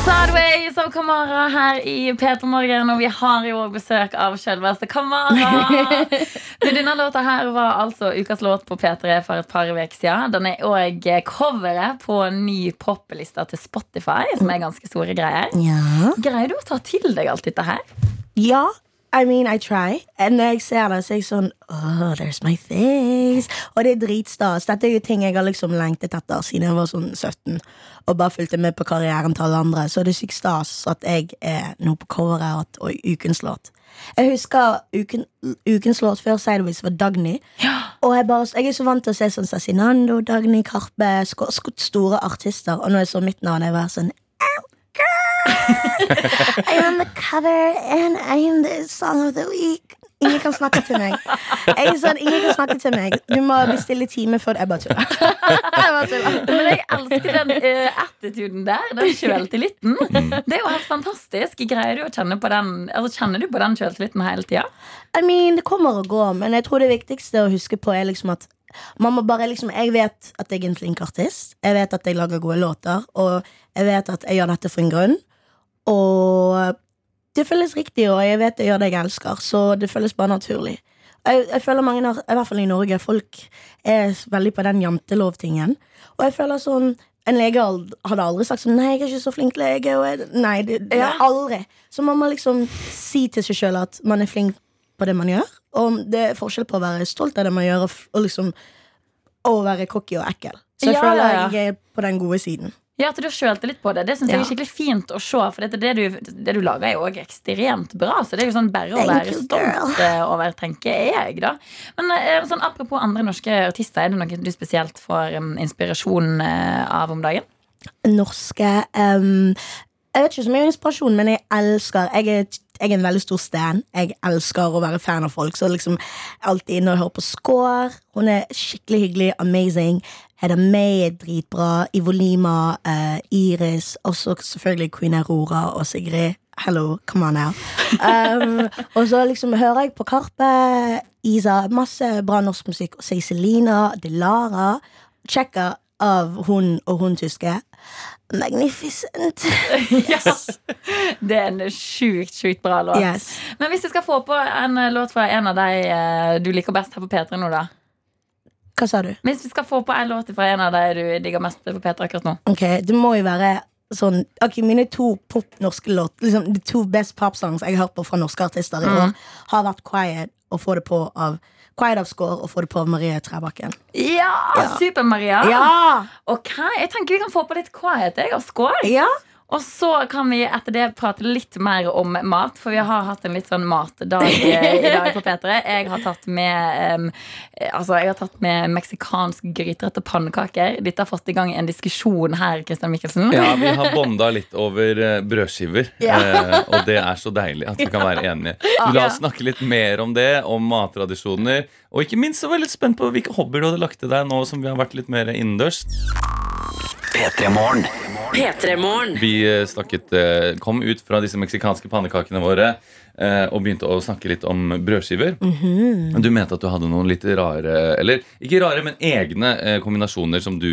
Sideways av Kamara her i P3 Morgen, og vi har jo besøk av selveste Kamara. Du, Denne låta her var altså ukas låt på P3 for et par uker siden. Den er òg coveret på en ny popliste til Spotify, som er ganske store greier. Ja. Greier du å ta til deg alt dette her? Ja, I mean, I try. Når jeg ser det, så er jeg sånn Oh, there's my face. Og det er dritstas. Dette er jo ting jeg har liksom lengtet etter siden jeg var sånn 17. Og bare fulgte med på karrieren til alle andre. Så det er sykt stas at jeg er nå på coveret og ukens låt. Jeg husker uken, ukens låt før Sideways var Dagny. Ja. Og jeg, bare, jeg er så vant til å se sånn Cezinando, Dagny, Karpe, store artister. Og nå jeg så mitt navn, jeg var sånn "Oh, girl, I am the cover and I am the song of the week. Ingen kan snakke til meg. Jeg er sånn, ingen kan snakke til meg Du må bestille time før Jeg. Jeg bare tuller. Men jeg elsker den uh, attituden der. Den sjøltilliten. Det er jo helt fantastisk. Greier du å kjenne på den Altså Kjenner du på den sjøltilliten hele tida? I mean, det kommer og går, men jeg tror det viktigste å huske på er liksom at man må bare liksom Jeg vet at jeg er en flink artist. Jeg vet at jeg lager gode låter, og jeg vet at jeg gjør dette for en grunn. Og det føles riktig, og jeg vet jeg gjør det jeg elsker, så det føles bare naturlig. Jeg, jeg føler mange, har- i hvert fall i Norge, folk er veldig på den jantelovtingen. Og jeg føler sånn En lege hadde aldri sagt sånn Nei, jeg er ikke så flink lege. Jeg, nei, det, det aldri. Så man må liksom si til seg sjøl at man er flink på det man gjør. Og det er forskjell på å være stolt av det man gjør, og, liksom å være cocky og ekkel. Så jeg Ja, føler ja, ja. jeg er på den gode siden. Ja, at du har litt på det. Det syns jeg er skikkelig fint å se. For dette, det, du, det du lager, er jo òg ekstremt bra. Så det er jo sånn bare å være stolt eh, over, tenker jeg, da. Men eh, sånn apropos andre norske artister, er det noe du spesielt får um, inspirasjon eh, av om dagen? Norske um, Jeg vet ikke så mye inspirasjon, men jeg elsker Jeg er, jeg er en veldig stor stan. Jeg elsker å være fan av folk. Så liksom alltid når jeg hører på Score. Hun er skikkelig hyggelig, amazing. Hedda May er dritbra. Ivolima, uh, Iris, også selvfølgelig Queen Aurora og Sigrid. Hello, come on now. Um, og så liksom hører jeg på Karpe, Isa, masse bra norsk musikk. Og Cecilina, Delara. Checker av hun og hun tyske. Magnificent. Yes. Det er en sjukt, sjukt bra låt. Yes. Men hvis du skal få på en eh, låt fra en av de eh, du liker best her på P3 nå, da? Hva sa du? Hvis vi skal få på en låt fra en av de du digger mest på P3 akkurat nå? Ok, Det må jo være sånn Ok, Mine to pop-norske låt liksom, De to best pop-songs jeg har hørt på fra norske artister i år, har vært Quiet og Få det på av Score og Få det på Marie Trebakken. Ja! Super-Maria. Ja! Ok, Jeg tenker vi kan få på litt quiet jeg, og skål. Ja! Og så kan vi etter det prate litt mer om mat, for vi har hatt en litt sånn matdag eh, i dag på P3. Jeg har tatt med eh, Altså, jeg har tatt med meksikansk gryterett og pannekaker. Dette har fått i gang en diskusjon her, Christian Michelsen. Ja, vi har bonda litt over eh, brødskiver. Ja. Eh, og det er så deilig at vi kan være enige. La oss snakke litt mer om det, om mattradisjoner. Og ikke minst så var jeg litt spent på hvilke hobbyer du hadde lagt til deg nå som vi har vært litt mer innendørs. P3 Morgen. P3morgen. Vi eh, snakket, eh, kom ut fra disse meksikanske pannekakene våre eh, og begynte å snakke litt om brødskiver. Du mente at du hadde noen litt rare, eller ikke rare, men egne kombinasjoner som du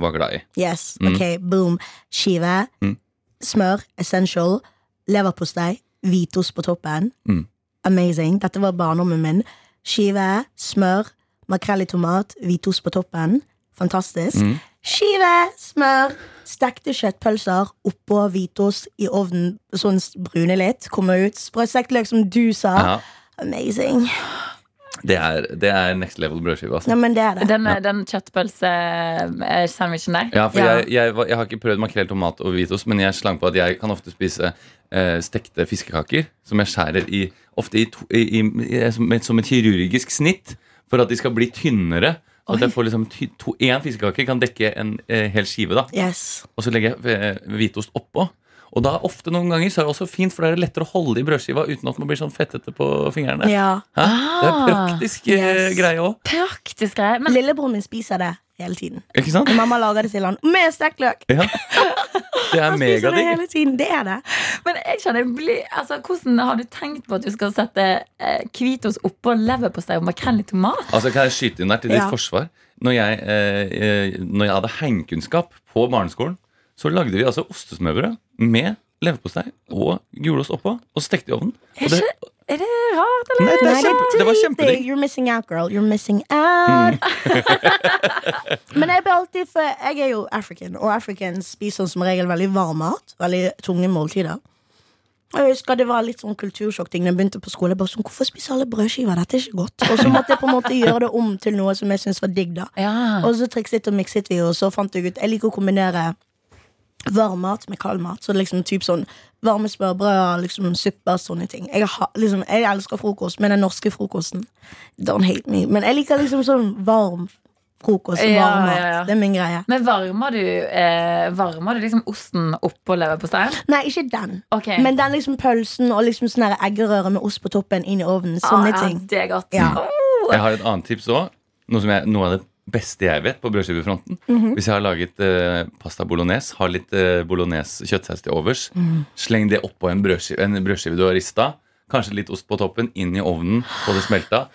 var glad i. Yes, ok, boom. Skive, Mm. smør, essential, leverpostei, hvitost på toppen. Mm. Amazing. Dette var barndommen min. Skive, smør, makrell i tomat, hvitost på toppen. Fantastisk. Skive, smør, stekte kjøttpølser oppå hvitost i ovnen, sånn brune litt. Kommer ut. Sprøstekt løk, som du sa. Ja, Amazing. det, er, det er next level brødskive. Altså. Ja, men det er det. Den, den kjøttpølse-sandwichen der. Ja, for Ja. Jeg, jeg, jeg har ikke prøvd makrell, tomat og hvitost, men jeg slang på at jeg kan ofte spise eh, stekte fiskekaker som jeg skjærer i, ofte i, i, i, som, et, som et kirurgisk snitt for at de skal bli tynnere. Så at jeg får liksom ty, to, En fiskekake kan dekke en eh, hel skive, da Yes. og så legger jeg eh, hvitost oppå. Og da ofte noen ganger så er det også fint, for da er det lettere å holde i brødskiva uten at man blir sånn fettete på fingrene. Ja. Ah, Det er praktisk eh, Yes. greie òg. Praktisk greie. Men Lillebroren min spiser det hele tiden. Ikke sant? Mamma lager det til han med stekt løk. Ja. Det er megadigg. det. Det er det. Men jeg kjenner, bli, altså, Hvordan har du tenkt på at du skal sette eh, Kvitos oppå leverpostei og makrell i tomat? Altså Kan jeg skyte inn der til ditt Ja. forsvar? Når jeg, eh, eh, når jeg hadde heimkunnskap på barneskolen, så lagde vi altså ostesmørbrød med leverpostei og gulost oppå, og stekte i ovnen. Og det, er det rart, eller? Nei, det, er Nei, kjempe, det var kjempedigg. You're missing out, girl. You're missing out. Men jeg blir alltid For jeg er jo African, og Africans spiser som regel veldig varm mat. Veldig tunge måltider. Og Jeg husker Det var litt sånn kultursjokkting da jeg begynte på skole. Bare sånn, Hvorfor spiser alle brødskiver? Dette er ikke godt. Og så måtte jeg på en måte gjøre det om til noe som jeg syntes var digg. da Ja. Og så trikset og mikset vi, og så fant jeg ut Jeg liker å kombinere varm mat med kald mat. Så det liksom typ sånn varme smørbrød, liksom og sånne ting. Jeg, har, liksom, jeg elsker frokost, men den norske frokosten Don't hate me. Men jeg liker liksom sånn varm frokost. Ja, Varm mat. ja, ja. Det er min greie. Men varmer du, eh, varmer du liksom osten oppå leverposteien? Nei, ikke den. Okay. Men den liksom pølsen og liksom sånn eggerøre med ost på toppen inn i ovnen. Sånne Ah, ja, ting. Det er godt. Ja. Oh. Jeg har et annet tips òg. Noe, som noe av det beste jeg vet på brødskivefronten. Mhm. Hvis jeg har laget eh, pasta bolognese, har litt eh, bolognese kjøttsaus til overs, mm. sleng det oppå en brødskive, en brødskive du har rista. Kanskje litt ost på toppen, inn i ovnen, få det smelta.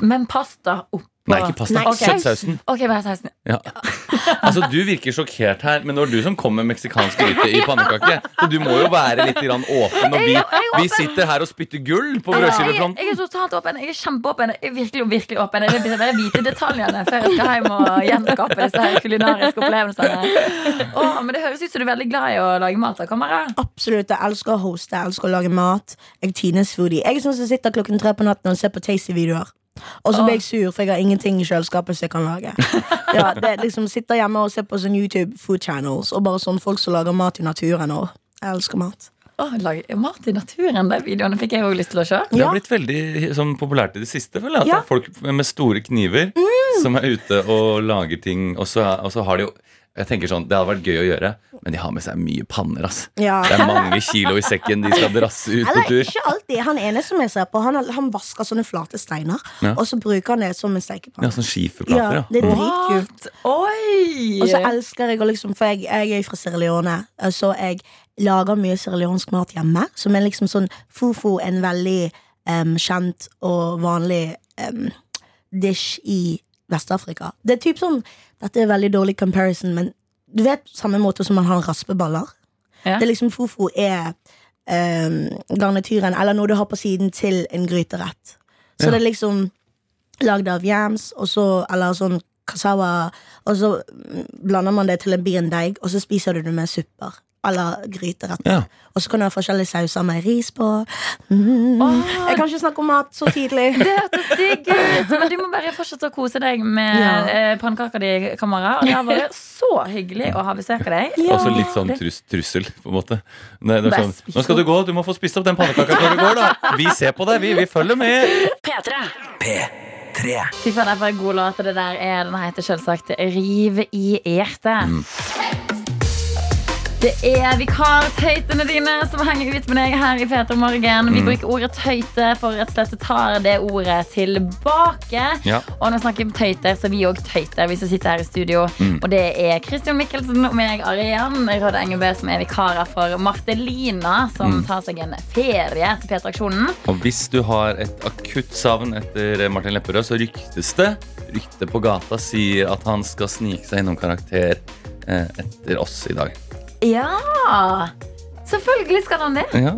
Men pasta oppå Nei, ikke pasta. Nei, Kjøttsausen. Ok, bare sausen. Ja. Altså, Du virker sjokkert her, men det var du som kom med meksikansk gryte i pannekake. Så du må jo være litt grann åpen. Og vi, Jeg jeg vi sitter her og spytter gull på Jeg, brødskivefronten. jeg er totalt åpen. Jeg er kjempeåpen. Jeg er virkelig, virkelig åpen. Jeg vil bare vite detaljene før jeg skal hjem og gjenskape disse her kulinariske opplevelsene. Åh, men det høres ut som du er veldig glad i å lage mat. da, Kamera. Absolutt. Jeg elsker å hoste, jeg elsker å lage mat. Jeg Tines foodie. Jeg er sånn som sitter klokken tre på natten og ser på Tasty-videoer. Og så ble jeg sur, for jeg har ingenting i kjøleskapet som jeg kan lage. Ja, det liksom Sitter hjemme og ser på sånn YouTube food channels og bare sånn folk som lager mat i naturen. Og jeg elsker mat. Åh, lage mat i naturen. De videoene fikk jeg òg lyst til å se. Det har blitt veldig sånn, populært i det siste. Føler jeg, at Ja. det er Folk med store kniver som er ute og lager ting. Og så, og så har de jo jeg tenker sånn, Det hadde vært gøy å gjøre, men de har med seg mye panner. ass Ja. Det er mange kilo i sekken de skal drasse ut på tur. ikke alltid. Han ene som jeg ser på, han, han vasker sånne flate steiner, Ja. og så bruker han det som en Ja, sånn skiferplater, Ja, ja. det er dritkult. Oi! Og så elsker jeg å liksom For jeg, jeg er fra Sierra Leone, så jeg lager mye sierraleonsk mat hjemme. Som er liksom sånn Fofo, en veldig um, kjent og vanlig um, dish i Vest-Afrika. Det er typ sånn Dette er veldig dårlig comparison, men du vet samme måte som man har raspeballer? Ja. Det er liksom Fofo er um, garnityren, eller noe du har på siden til en gryterett. Så Ja. det er liksom lagd av yams, eller sånn cassava, og så mm, blander man det til en birndeig, og så spiser du det med supper. Eller gryteretter. Ja. Og så kan du ha forskjellige sauser med ris på. Mm. Oh. Jeg kan ikke snakke om mat så tidlig. Det hørtes digg ut. Men du må bare fortsette å kose deg med Ja. eh, pannekaka di, kamera. Og det har vært så hyggelig å ha besøk av deg. Ja. Også litt sånn trus, trussel, på en måte. Nei, det er sånn, Nå skal du gå, du må få spist opp den pannekaka før du går, da. Vi ser på deg, vi. Vi følger med. P3. P3. Fy faen, det er bare en god låt. Det der er, den heter selvsagt Rive i hjertet. Det er vikartøytene dine som henger ut med deg her i Peter Morgen. Vi bruker ordet tøyte for rett og slett å ta det ordet tilbake. Ja. Og når vi snakker om tøyte, så er vi òg tøyte, vi som sitter her i studio. Og det er Christian Mikkelsen og meg, Arian Råd Engebø, som er vikarer for Martelina, som tar seg en ferie til P3-aksjonen. Og hvis du har et akutt savn etter Martin Lepperød, så ryktes det Ryktet på gata sier at han skal snike seg innom karakter eh, etter oss i dag. Ja! Selvfølgelig skal han det. Ja.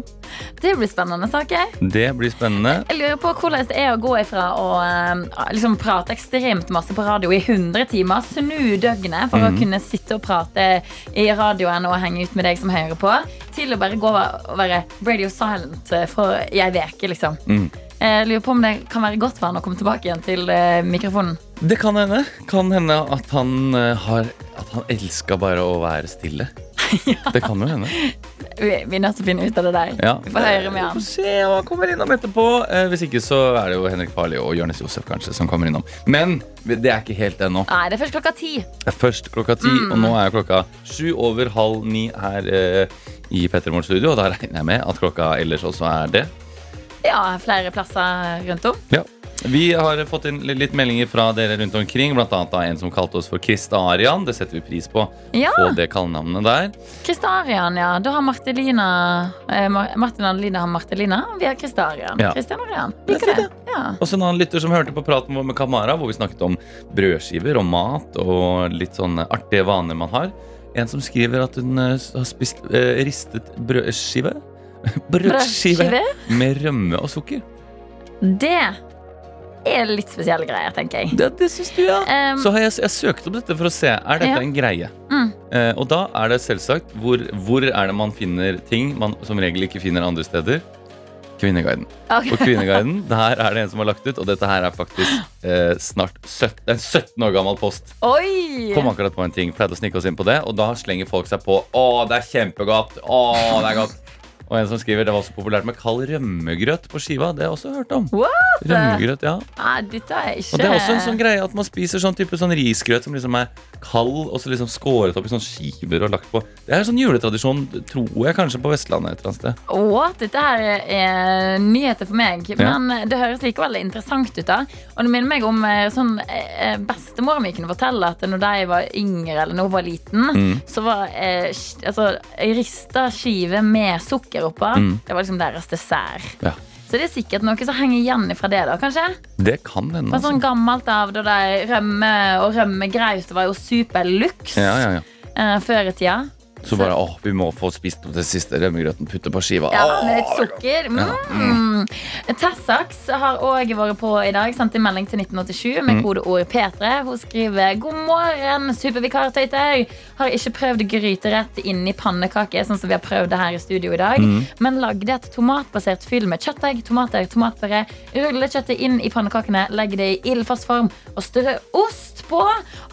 Det blir spennende saker. Det blir spennende. Jeg lurer på hvordan det er å gå ifra å eh, liksom prate ekstremt masse på radio i 100 timer, snu døgnet for å kunne sitte og prate i radioen og henge ut med deg som hører på, til å bare gå og være radio silent eh, for ei uke, liksom. Mm. Jeg lurer på om det kan være godt for han å komme tilbake igjen til eh, mikrofonen. Det kan hende. Kan hende at han eh, har At han elska bare å være stille. Det kan jo hende. Vi, vi er nødt til å finne ut av det der. Ja. Vi får høre med han. får se om han kommer innom etterpå. Eh, Hvis ikke så er det jo Henrik Farley og Jonis Josef kanskje som kommer innom. Men det er ikke helt ennå. Nei, det er først klokka ti. Det er først klokka ti, og nå er klokka sju over halv ni her eh, i Petter Morgens studio. Og da regner jeg med at klokka ellers også er det. Ja, flere plasser rundt om. Ja. Vi har fått inn litt meldinger fra dere rundt omkring, blant annet av en som kalte oss for Kristarian. Det setter vi pris på. Ja. Få det kallenavnet der. Kristarian, ja. Da har Martelina eh, Martin Adelina har Martelina. Vi har Kristarian. Ja. Kristian Arian. Er Liker det. Ja. Og så en annen lytter som hørte på praten vår med Kamara, hvor vi snakket om brødskiver og mat og litt sånne artige vaner man har. En som skriver at hun eh, har spist eh, ristet brødskive Brødskive? med rømme og sukker. Det er litt spesielle greier, tenker jeg. Det, det syns du, ja. Um, Så har jeg, jeg søkt opp dette for å se Er dette Ja. en greie. Mm. Uh, og da er det selvsagt hvor, hvor er det man finner ting man som regel ikke finner andre steder? Kvinneguiden. Okay. På Kvinneguiden der er det en som har lagt ut, og dette her er faktisk uh, snart 17, en 17 år gammel post. Oi! Kom akkurat på en ting, pleide å snike oss inn på det, og da slenger folk seg på Å, det er kjempegodt! Å, det er godt! Og en som skriver det var også populært med kald rømmegrøt på skiva. Det har jeg også hørt om. What? Rømmegrøt, ja Nei, dette er ikke Og det er også en sånn greie at man spiser sånn type sånn risgrøt som liksom er kald, og så liksom skåret opp i sånne skiver og lagt på. Det er en sånn juletradisjon, tror jeg kanskje på Vestlandet et eller annet sted. What? Dette her er nyheter for meg, Ja. men det høres likevel interessant ut. da Og det minner meg om eh, sånn eh, bestemora mi kunne fortelle at når de var yngre eller når hun var liten, Mm. så var eh, altså, rista skive med sukker oppå. Mm. Det var liksom deres dessert. Ja. Så det er sikkert noe som henger igjen fra det, da, kanskje? Det kan hende. altså. sånn Altså. gammelt av da de rømme og rømmegraut var jo superluks Ja, ja, ja. Uh, før i tida. Så bare åh, vi må få spist opp den siste rømmegrøten, putte på skiva. Ja, med litt sukker. Mm. Tessax har òg vært på i dag. Sendt en melding til 1987 med kodeord P3. Hun skriver God morgen, supervikar Tøytøy. Har ikke prøvd gryterett inni pannekake, sånn som vi har prøvd det her i studio i dag. Men lagde et tomatbasert fyll med kjøttegg, tomater, tomatpuré. Rulle kjøttet inn i pannekakene, legg det i ildfast form og strø ost på.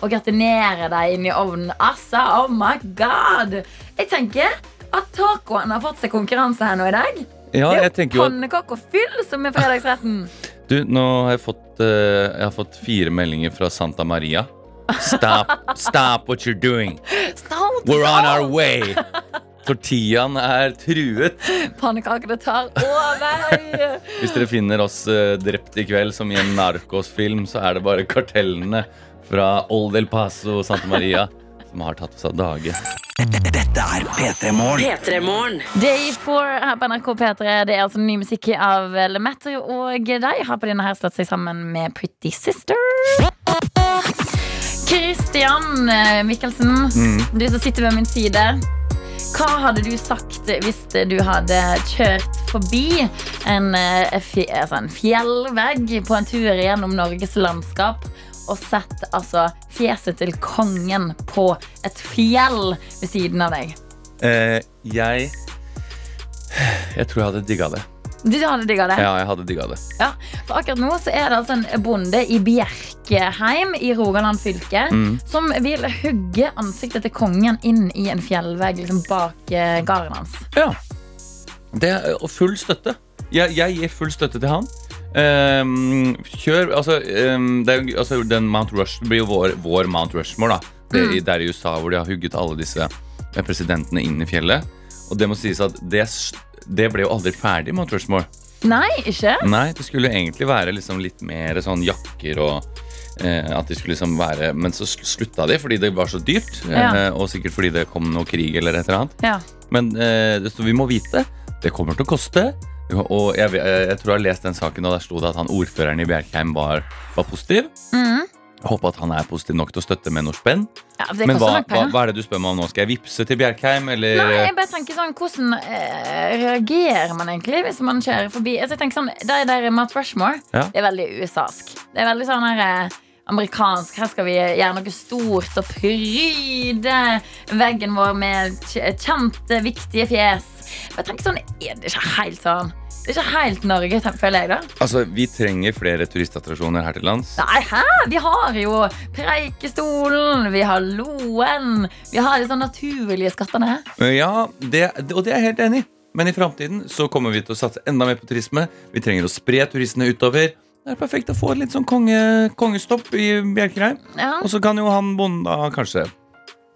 Og gratinere deg inn i ovnen. Altså, oh my god! Jeg tenker at tacoen har fått seg konkurranse her nå i dag. Ja, det er jeg jo tenker jo pannekake og fyll som er fredagsretten. Du, nå har jeg fått, eh, jeg har fått fire meldinger fra Santa Maria. Stop, stop what you're doing. Stop, We're on our way. Tortillaen er truet. Pannekakene tar over. Hvis dere finner oss eh, drept i kveld som i en Narcos-film, så er det bare kartellene fra Old El Paso og Santa Maria som har tatt oss av dage. Dette er P3 Morgen. Day 4 her på NRK P3. Det er altså ny musikk av Lemetter, og de har på denne her slått seg sammen med Pretty Sister. Christian Mikkelsen, Mikkelsen, du som sitter ved min side. Hva hadde du sagt hvis du hadde kjørt forbi en, eh, altså en fjellvegg på en tur gjennom Norges landskap og sett altså fjeset til kongen på et fjell ved siden av deg? Eh, jeg Jeg tror jeg hadde digga det. Du hadde digga det? Ja, jeg hadde digga det. Ja, for akkurat nå så er det altså en bonde i Bjerkeheim i Rogaland fylke Mm. som vil hugge ansiktet til kongen inn i en fjellvegg liksom bak eh, gården hans. Ja. Det og full støtte. Jeg, jeg gir full støtte til han. Ehm, kjør Altså, um, det altså den Mount Rush blir jo vår, vår Mount Rushmore, da. Det, Mm. Der i USA hvor de har hugget alle disse eh, presidentene inn i fjellet. Og det må sies at det, det ble jo aldri ferdig, Mount Rushmore. Nei, ikke? Nei, det skulle egentlig være liksom litt mer sånn jakker og eh, at de skulle liksom være Men så slutta de fordi det var så dyrt. Ja. Eh, og sikkert fordi det kom noe krig eller et eller annet. Ja. Men eh, vi må vite det kommer til å koste. Og jeg, jeg, tror jeg har lest den saken, og der sto det at han ordføreren i Bjerkheim var, var positiv. Jeg håper at han er positiv nok til å støtte med noe spenn. Ja, det Men hva, hva, hva er det du spør meg om nå? Skal jeg vippse til Bjerkheim, eller Nei, jeg bare tenker sånn, Hvordan eh, reagerer man egentlig hvis man kjører forbi? Altså, jeg tenker sånn, Der, der Matt Rushmore. Ja. Det er veldig USA-sk. Det er veldig sånn her eh, amerikansk. Her skal vi gjøre noe stort og pryde veggen vår med kjente, viktige fjes. Jeg tenker sånn, er det ikke helt sånn? Det er ikke helt Norge, føler jeg, da. Altså, vi trenger flere turistattraksjoner her til lands. Nei, hæ? Vi har jo Preikestolen, vi har Loen. Vi har de sånne naturlige skattene. Ja, det, og det er jeg helt enig i. Men i framtiden så kommer vi til å satse enda mer på turisme. Vi trenger å spre turistene utover. Det er perfekt å få et litt sånn konge, kongestopp i Bjerkreim. Ja. Og så kan jo han bonden da kanskje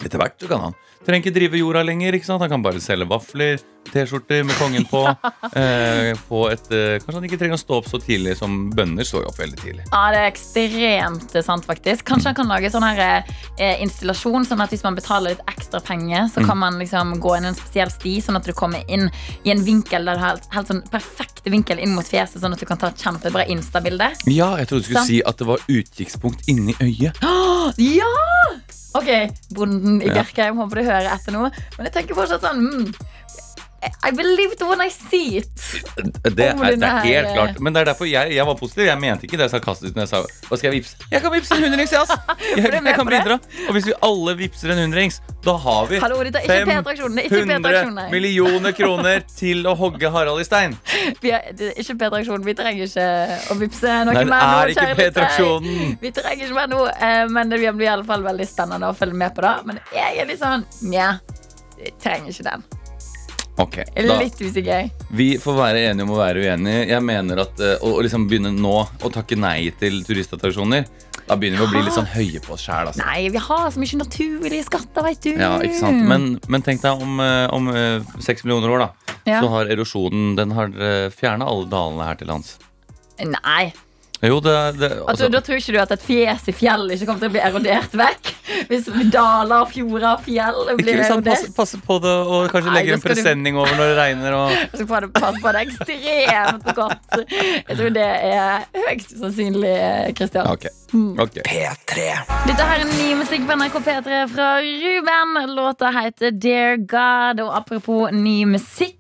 Etter hvert så kan han Trenger ikke drive jorda lenger. ikke sant? Han kan bare selge vafler, T-skjorter med kongen på. eh, på et, eh, kanskje han ikke trenger å stå opp så tidlig som bønder står opp veldig tidlig. Ja, det er ekstremt sant, faktisk. Kanskje han kan lage sånn her eh, installasjon, sånn at hvis man betaler litt ekstra penger, så kan man liksom gå inn en spesiell sti, sånn at du kommer inn i en vinkel der du har helt, helt sånn perfekt vinkel inn mot fjeset, sånn at du kan ta et kjempebra Insta-bilde. Ja, jeg trodde du skulle Sant. si at det var utkikkspunkt inni øyet. Ja! Ok, bonden i Bjerkreim, håper du hører etter nå. Men jeg tenker fortsatt sånn mm, I believe it when I see it. Det er, det er helt klart. Men det er derfor jeg, jeg var positiv. Jeg mente ikke det sarkastisk når jeg sa hva skal jeg vipse? Jeg kan vipse en hundrings, jeg, ass! Jeg, jeg kan bidra. Og hvis vi alle vipser en hundrings, da har vi Hallo, dette er ikke P-attraksjonen. Det er ikke P-attraksjonen. 500 millioner kroner til å hogge Harald i stein. Vi er, det er ikke P-traksjonen. Vi trenger ikke å vipse noe Nei, det mer nå. er ikke. P-traksjonen. Vi trenger ikke mer nå, eh, men det blir i alle fall veldig spennende å følge med på det. Men jeg er litt sånn Nja, trenger ikke den. Ok, Jeg er litt usikker. Vi får være enige om å være uenige. Jeg mener at eh, Å å liksom begynne nå å takke nei til turistattraksjoner, da begynner vi å bli litt sånn høye på oss sjæl. Altså. Nei, vi har så mye naturlige skatter, veit du. Ja, ikke sant? Men, men tenk deg om, eh, om eh, seks millioner år, da. Ja. Så har erosjonen Den har fjerna alle dalene her til lands. Nei. Jo, det, det Altså, altså, da tror ikke du at et fjes i fjell ikke kommer til å bli erodert vekk? Hvis daler, fjorder og fjell blir passe, erodert? passe på det og kanskje Nei, legger en presenning du- over når det regner. Og... Så får du passe på det ekstremt godt. Jeg tror det er høyst sannsynlig, Kristian. Okay. Okay. P3. Dette her er ny musikk på NRK P3 fra Ruben. Låta heter Dear God. Og apropos ny musikk.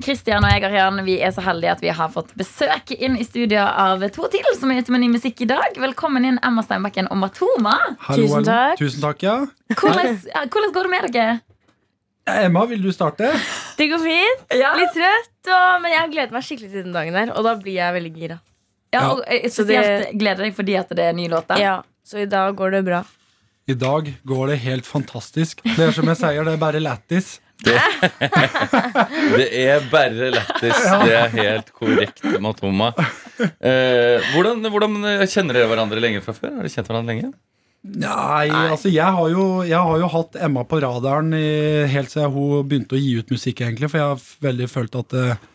Kristian og jeg Arian, vi er så heldige at vi har fått besøk inn i studio av to til som er ute med ny musikk i dag. Velkommen inn, Emma Steinbakken og Matoma. Hallo, Tusen takk. Tusen takk, ja. Hvordan, hvordan går det med dere? Emma, vil du starte? Det går fint. Ja. Litt trøtt, og, men jeg har gledet meg skikkelig til den dagen der. Og da blir jeg veldig gira. Ja, og eh, Så spesielt gleder deg fordi at det er ny låt. Ja, så i dag går det bra. I dag går det helt fantastisk. Det er som jeg sier, det er bare lættis. Det er bare lættis. Det er helt korrekt, Matoma. Eh, hvordan, hvordan kjenner dere hverandre lenge fra før? Har dere kjent hverandre lenge? Nei, altså jeg har, jo, jeg har jo hatt Emma på radaren i, helt siden hun begynte å gi ut musikk, egentlig. For jeg har veldig følt at uh,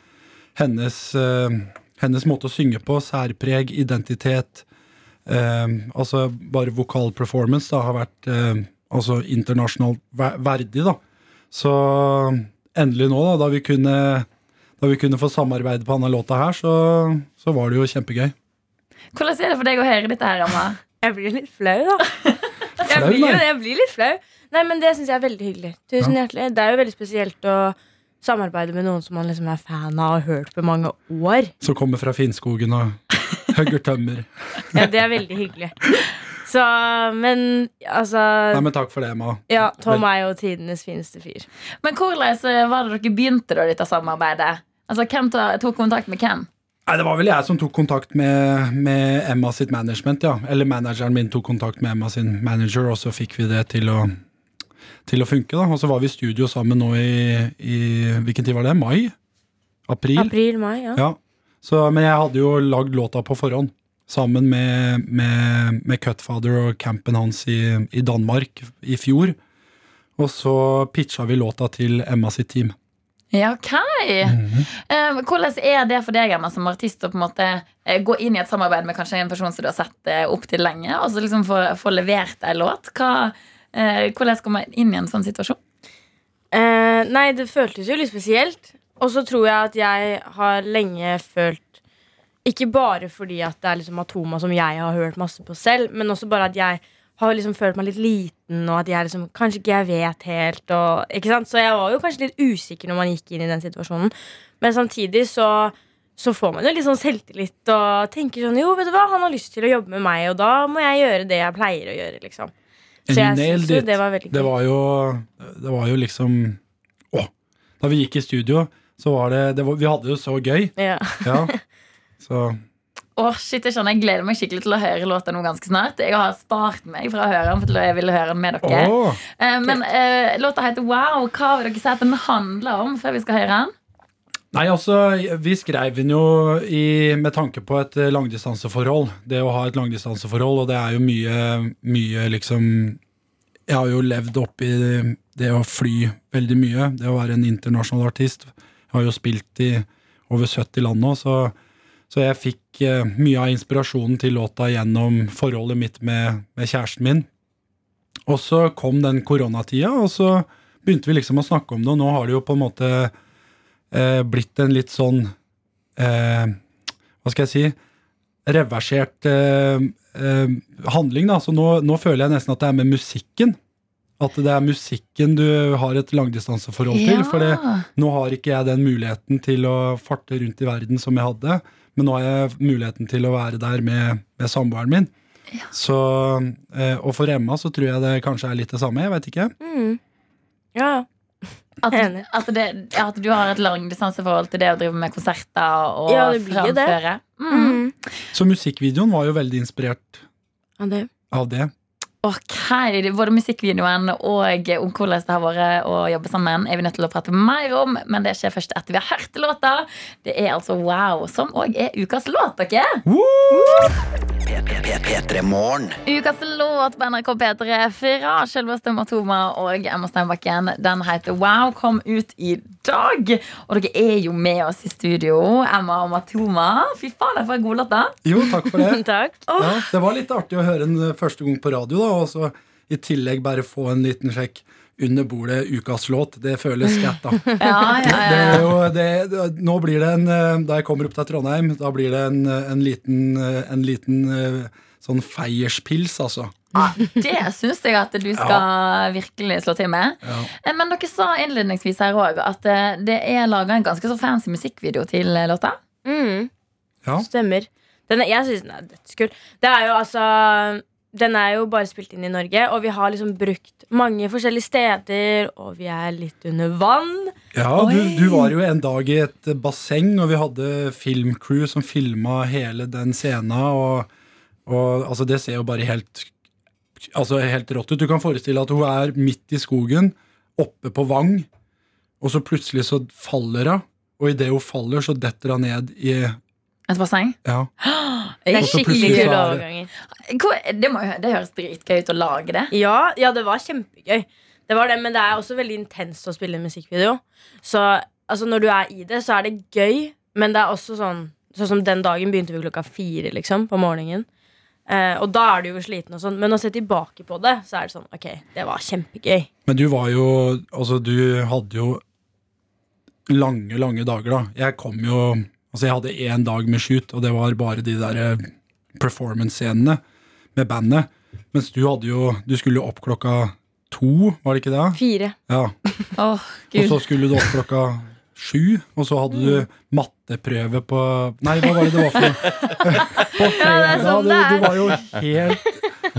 hennes, uh, hennes måte å synge på, særpreg, identitet uh, Altså bare vokal performance da, har vært altså internasjonalt ver verdig, da. Så endelig nå, da, da vi kunne da vi kunne få samarbeide på denne låta her, så, så var det jo kjempegøy. Hvordan er det for deg å høre dette her, Anna? Jeg blir litt flau, da. Jeg blir, jo, jeg blir litt flau. Nei, men det syns jeg er veldig hyggelig. Tusen hjertelig. Det er jo veldig spesielt å samarbeide med noen som man liksom er fan av og har hørt på mange år. Som kommer fra Finnskogen og hugger tømmer. Ja, det er veldig hyggelig. Så, men altså Nei, men takk for det, Emma. Ja, Tom er jo tidenes fineste fyr. Men hvordan eh, var det dere begynte da, dette samarbeidet? Altså, Hvem tok kontakt med hvem? Nei, Det var vel jeg som tok kontakt med, med Emma sitt management, ja. Eller manageren min tok kontakt med Emma sin manager, og så fikk vi det til å, til å funke. da. Og så var vi i studio sammen nå i, i Hvilken tid var det? Mai? April? April, mai, ja. Ja. Så, men jeg hadde jo lagd låta på forhånd. Sammen med, med, med Cutfather og campen hans i, i Danmark i fjor. Og så pitcha vi låta til Emma sitt team. Ja, ok Eh, Hvordan er det for deg Emma, som artist å på en måte eh, gå inn i et samarbeid med kanskje en person som du har sett eh, opp til lenge, og så liksom få, få levert ei låt? Hva, eh, hvordan skal man inn i en sånn situasjon? Eh, nei, det føltes jo litt spesielt. Og så tror jeg at jeg har lenge følt Ikke bare fordi at det er liksom Matoma som jeg har hørt masse på selv, men også bare at jeg har liksom følt meg litt liten, og at jeg liksom kanskje ikke jeg vet helt. Og? Så jeg var jo kanskje litt usikker når man gikk inn i den situasjonen. Men samtidig så, så får man jo litt sånn selvtillit og tenker sånn Jo, vet du hva, han har lyst til å jobbe med meg, og da må jeg gjøre det jeg pleier å gjøre, liksom. Så jeg synes jo det var veldig Det gøy. var jo, det var jo liksom Å! Da vi gikk i studio, så var det, det var, Vi hadde det jo så gøy. Ja. Ja. Så Åh, shit, jeg skjønner, jeg gleder meg skikkelig til å høre låta nå ganske snart. Jeg har spart meg fra å høre den, for jeg ville høre den med dere. Oh, uh, men uh, låta heter Wow. Hva vil dere si at den handler om før vi skal høre den? Nei, altså, vi skrev den jo i, med tanke på et eh, langdistanseforhold. Det å ha et langdistanseforhold, og det er jo mye, mye liksom Jeg har jo levd oppi det å fly veldig mye. Det å være en internasjonal artist. Jeg har jo spilt i over 70 land nå, så, så jeg fikk eh, mye av inspirasjonen til låta gjennom forholdet mitt med, med kjæresten min. Og så kom den koronatida, og så begynte vi liksom å snakke om det, og nå har det jo på en måte eh, blitt en litt sånn eh, Hva skal jeg si Reversert eh, eh, handling, da. Så nå, nå føler jeg nesten at det er med musikken. At det er musikken du har et langdistanseforhold til. For nå har ikke jeg den muligheten til å farte rundt i verden som jeg hadde. Men nå har jeg muligheten til å være der med, med samboeren min. Så, eh, og for Emma så tror jeg det kanskje er litt det samme. Jeg vet ikke. Mm. Ja. At, at, det, at du har et langdistanseforhold til det å drive med konserter og Ja, framføre. Mm. Mm. Så musikkvideoen var jo veldig inspirert av det. av det. Ok, Både musikkvideoen og om hvordan det har vært å jobbe sammen, er vi nødt til å prate mer om, men det skjer først etter vi har hørt låta. Det er altså Wow, som òg er ukas låt, dere. P3 Ukas låt på NRK P3 fra selveste Matoma og Emma Steinbakken. Den heter Wow, kom ut i dag. Og dere er jo med oss i studio, Emma og Matoma. Fy faen, for en god låt, da. Jo, takk for det. Takk. Ja, det var litt artig å høre den første gang på radio, da, og så i tillegg bare få en liten sjekk under bordet ukas låt. Det føles greit, da. Ja, ja, Det ja, er jo, det, det- nå blir det en eh, Da jeg kommer opp til Trondheim, da blir det en, eh, en liten, eh, en liten sånn feierspils, altså. Ja, Det syns jeg at du skal virkelig slå til med. Ja. Men dere sa innledningsvis her òg at det er laga en ganske så fancy musikkvideo til låta. Mm. Ja. Stemmer. Den er, jeg syns den er dødskul. Det er jo altså Den er jo bare spilt inn i Norge, og vi har liksom brukt mange forskjellige steder, og vi er litt under vann. Ja, du, du var jo en dag i et basseng, og vi hadde filmcrew som filma hele den scenen. Og, og altså, det ser jo bare helt, altså, helt rått ut. Du kan forestille at hun er midt i skogen, oppe på Vang, og så plutselig så faller hun. Og idet hun faller, så detter hun ned i Et basseng. Ja. Det er skikkelig kule er overganger. Det, må, det høres dritgøy ut å lage det. Ja, ja, det var kjempegøy. Det var det, Men det er også veldig intenst å spille musikkvideo. Så altså, når du er i det, så er det gøy, men det er også sånn Sånn som den dagen begynte vi klokka fire liksom, på morgenen. Eh, og da er du jo sliten, og sånn men å se tilbake på det, så er det sånn Ok, det var kjempegøy. Men du var jo Altså, du hadde jo lange, lange dager, da. Jeg kom jo Altså, jeg hadde én dag med shoot, og det var bare de der eh, performance-scenene med bandet. Mens du hadde jo Du skulle jo opp klokka to, var det ikke det? Fire. Ja. Åh, Og så skulle du opp klokka sju, og så hadde du matteprøve på Nei, hva var det det var for noe? På fredag. sånn Du, det er. du var jo helt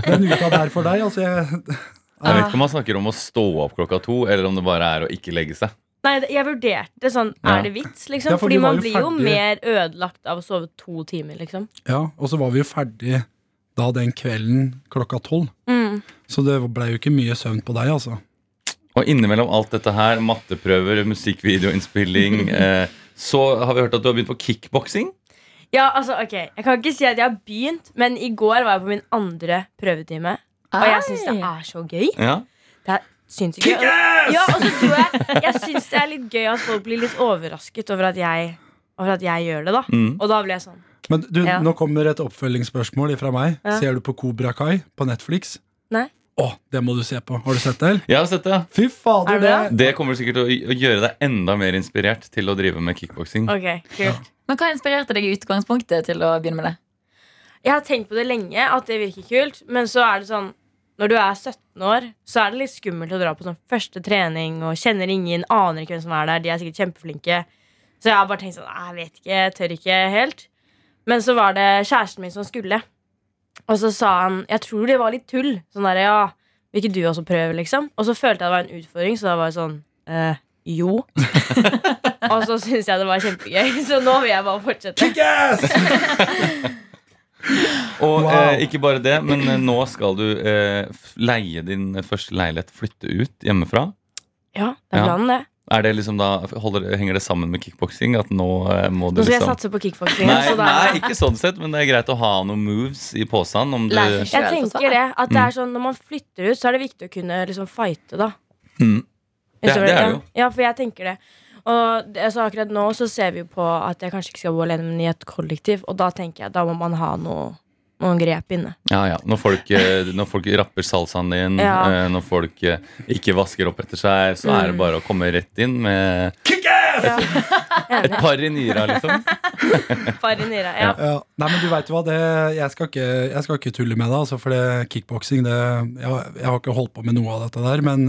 Den uka der for deg, altså. Jeg, Jeg vet ikke om man snakker om å stå opp klokka to, eller om det bare er å ikke legge seg. Nei, jeg vurderte sånn Er det vits, liksom? Ja, for Fordi man jo blir jo mer ødelagt av å sove to timer, liksom. ja, og så var vi jo ferdig da den kvelden klokka tolv. Mm. Så det ble jo ikke mye søvn på deg, altså. Og innimellom alt dette her, matteprøver, musikkvideoinnspilling, eh, så har vi hørt at du har begynt på kickboksing. Ja, altså, ok Jeg kan ikke si at jeg har begynt, men i går var jeg på min andre prøvetime. Og jeg syns det er så gøy. Ja. Det er sinnssykt gøy. Ja, og så tror jeg Jeg syns det er litt gøy at folk blir litt overrasket over at jeg, over at jeg gjør det. da Mm. Og da ble jeg sånn Men du, Ja. nå kommer et oppfølgingsspørsmål fra meg. Ja. Ser du på Kobra Kai på Netflix? Nei. Å, det må du se på. Har du sett det? Jeg har sett det. Fy fader, Er det det Det kommer sikkert til å gjøre deg enda mer inspirert til å drive med kickboksing. Ok, ja. Men hva inspirerte deg i utgangspunktet til å begynne med det? Jeg har tenkt på det lenge, at det virker kult, men så er det sånn når du er 17 år, så er det litt skummelt å dra på sånn første trening og kjenner ingen, aner ikke hvem som er der. De er sikkert kjempeflinke. Så jeg har bare tenkt sånn Jeg vet ikke, jeg tør ikke helt. Men så var det kjæresten min som skulle. Og så sa han Jeg tror det var litt tull. Sånn der, ja, vil ikke du også prøve, liksom? Og så følte jeg det var en utfordring, så da var jeg sånn eh, jo. og så syns jeg det var kjempegøy, så nå vil jeg bare fortsette. Og Wow. eh, ikke bare det, men eh, nå skal du eh, leie din første leilighet, flytte ut hjemmefra. Ja, det er Ja. planen, det. Er det liksom da, holder, Henger det sammen med kickboksing? At nå eh, må du Nå skal jeg liksom satse på kickboksing. Nei, nei, ikke sånn sett, men det er greit å ha noen moves i posen. Om du Jeg tenker det. At det Mm. er sånn, Når man flytter ut, så er det viktig å kunne liksom fighte, da. Mm. Det- det er det jo. Ja, for jeg tenker det. Og det, så akkurat nå så ser vi jo på at jeg kanskje ikke skal bo alene, men i et kollektiv. Og da tenker jeg da må man ha noe, noen grep inne. Ja, ja. Når folk, eh, når folk rapper salsaen din, Ja. eh, når folk eh, ikke vasker opp etter seg, så er det Mm. bare å komme rett inn med et par i nyra, liksom. par i nira. Ja. Ja. Nei, men du vet jo hva, det, jeg, skal ikke, jeg skal ikke tulle med det, altså, for det kickboksing jeg, jeg har ikke holdt på med noe av dette der, men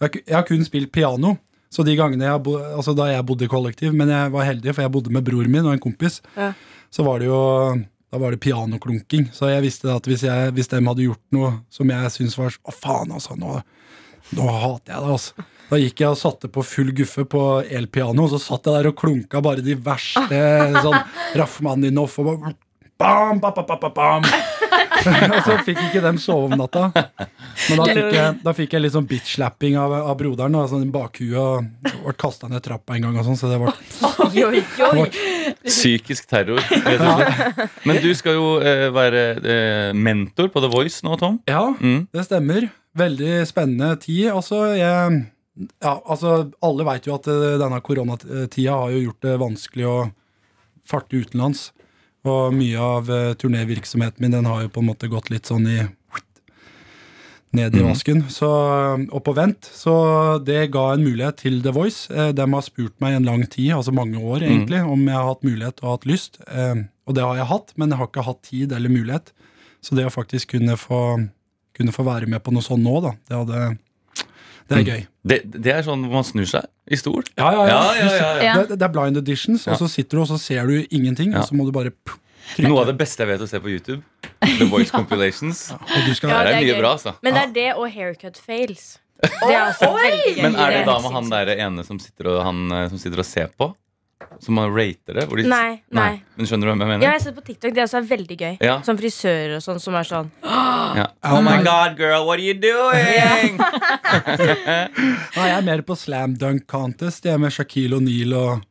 jeg, jeg har kun spilt piano. Så de gangene jeg, bo, altså da jeg bodde i kollektiv, men jeg var heldig, for jeg bodde med broren min og en kompis, Ja. så var det jo da var det pianoklunking. Så jeg visste at hvis, jeg, hvis de hadde gjort noe som jeg syntes var Å, faen, altså, nå, nå hater jeg det, altså. Da gikk jeg og satte på full guffe på elpiano, og så satt jeg der og klunka bare de verste sånn Raffmaninoff og bare bam, ba, ba, ba, bam, bam. og så fikk ikke dem sove om natta. Men da fikk jeg, da fikk jeg litt sånn bitch-slapping av, av broderen. Da, sånn i bakhuet og ble kasta ned trappa en gang. Og sånn, så det var. Psykisk terror. Ja. Men du skal jo eh, være eh, mentor på The Voice nå, Tom. Ja, Mm. det stemmer. Veldig spennende tid. Altså, jeg ja, altså, alle veit jo at eh, denne koronatida har jo gjort det vanskelig å farte utenlands. Og mye av uh, turnévirksomheten min den har jo på en måte gått litt sånn i ned i Mhm. vasken. Så, og på vent. Så det ga en mulighet til The Voice. Eh, De har spurt meg i en lang tid, altså mange år egentlig, om jeg har hatt mulighet og hatt lyst. Eh, Og det har jeg hatt, men jeg har ikke hatt tid eller mulighet. Så det å faktisk kunne få, kunne få være med på noe sånn nå, da, det hadde Det er Mm. gøy. Det, det er sånn man snur seg i stol. Ja, ja, Ja, ja, ja, ja. Ja. Det, det er blind editions, Ja. og så sitter du og så ser du ingenting, Ja. og så må du bare Trykker. Noe av det beste jeg vet å se på YouTube. The Voice Compilations. Skal, det er mye gøy. bra, altså. Men det er det og haircut fails. Det er også. Men er det Det da med han der ene som sitter og, han, eh, som sitter og ser på? Som man rater det? Hvor de, Nei, nei. Men skjønner du hva jeg mener? Ja, jeg har sett på TikTok. Det også er veldig gøy. Ja. Som frisører og sånn som er sånn Ja. Ja, Oh my god, girl, what are you doing? Nei, jeg er mer på slam dunk contest. Jeg er med Shaquille O'Neill og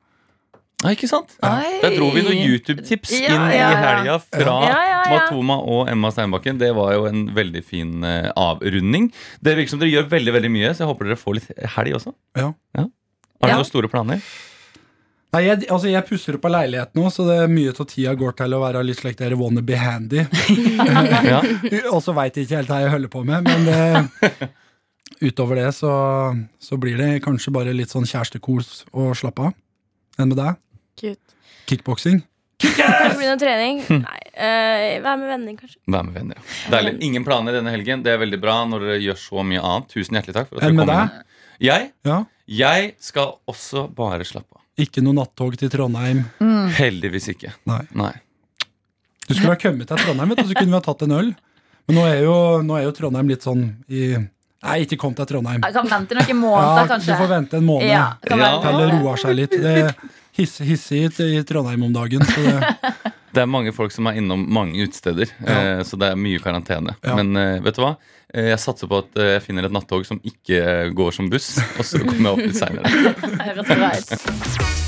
Ja, ikke sant? Oi. Der dro vi noen YouTube-tips Ja, inn ja, i helga fra Ja, ja, ja. Matoma og Emma Steinbakken. Det var jo en veldig fin uh, avrunding. Det virker som dere gjør veldig veldig mye, så jeg håper dere får litt helg også. Ja. Har dere Ja. noen store planer? Nei, jeg, altså jeg pusser opp av leilighet nå, så det er mye av tida går til å være litt slik dere wanna be handy. Ja. Og så veit jeg ikke helt hva jeg holder på med, men det, utover det så, så blir det kanskje bare litt sånn kjærestekos og slappe av. Enn med deg? Cute. Kickboksing? Kanskje begynne trening. Hm. Nei, eh, Være med venner, kanskje. Vær med venner. ja. Deilig. Ingen planer denne helgen. Det er veldig bra når dere gjør så mye annet. Tusen hjertelig takk. for at Enn med deg? Jeg, Ja. jeg skal også bare slappe av. Ikke noe nattog til Trondheim? Heldigvis ikke. Nei. Nei. Du skulle ha kommet til Trondheim, vet du, så kunne vi ha tatt en øl. Men nå er jo, nå er jo Trondheim litt sånn i Nei, ikke kom til Trondheim. Jeg kan vente noen Ja, kanskje. du får vente en måned. Ja. Til roer seg litt. Det er hiss, hissig i Trondheim om dagen. Så det, Det er mange folk som er innom mange utesteder, Ja. eh, så det er mye karantene. Ja. Men eh, vet du hva? Eh, Jeg satser på at jeg finner et nattog som ikke går som buss, og så kommer jeg opp litt seinere.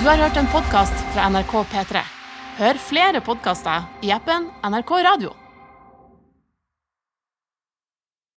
Du har hørt en podkast fra NRK P3. Hør flere podkaster i appen NRK Radio.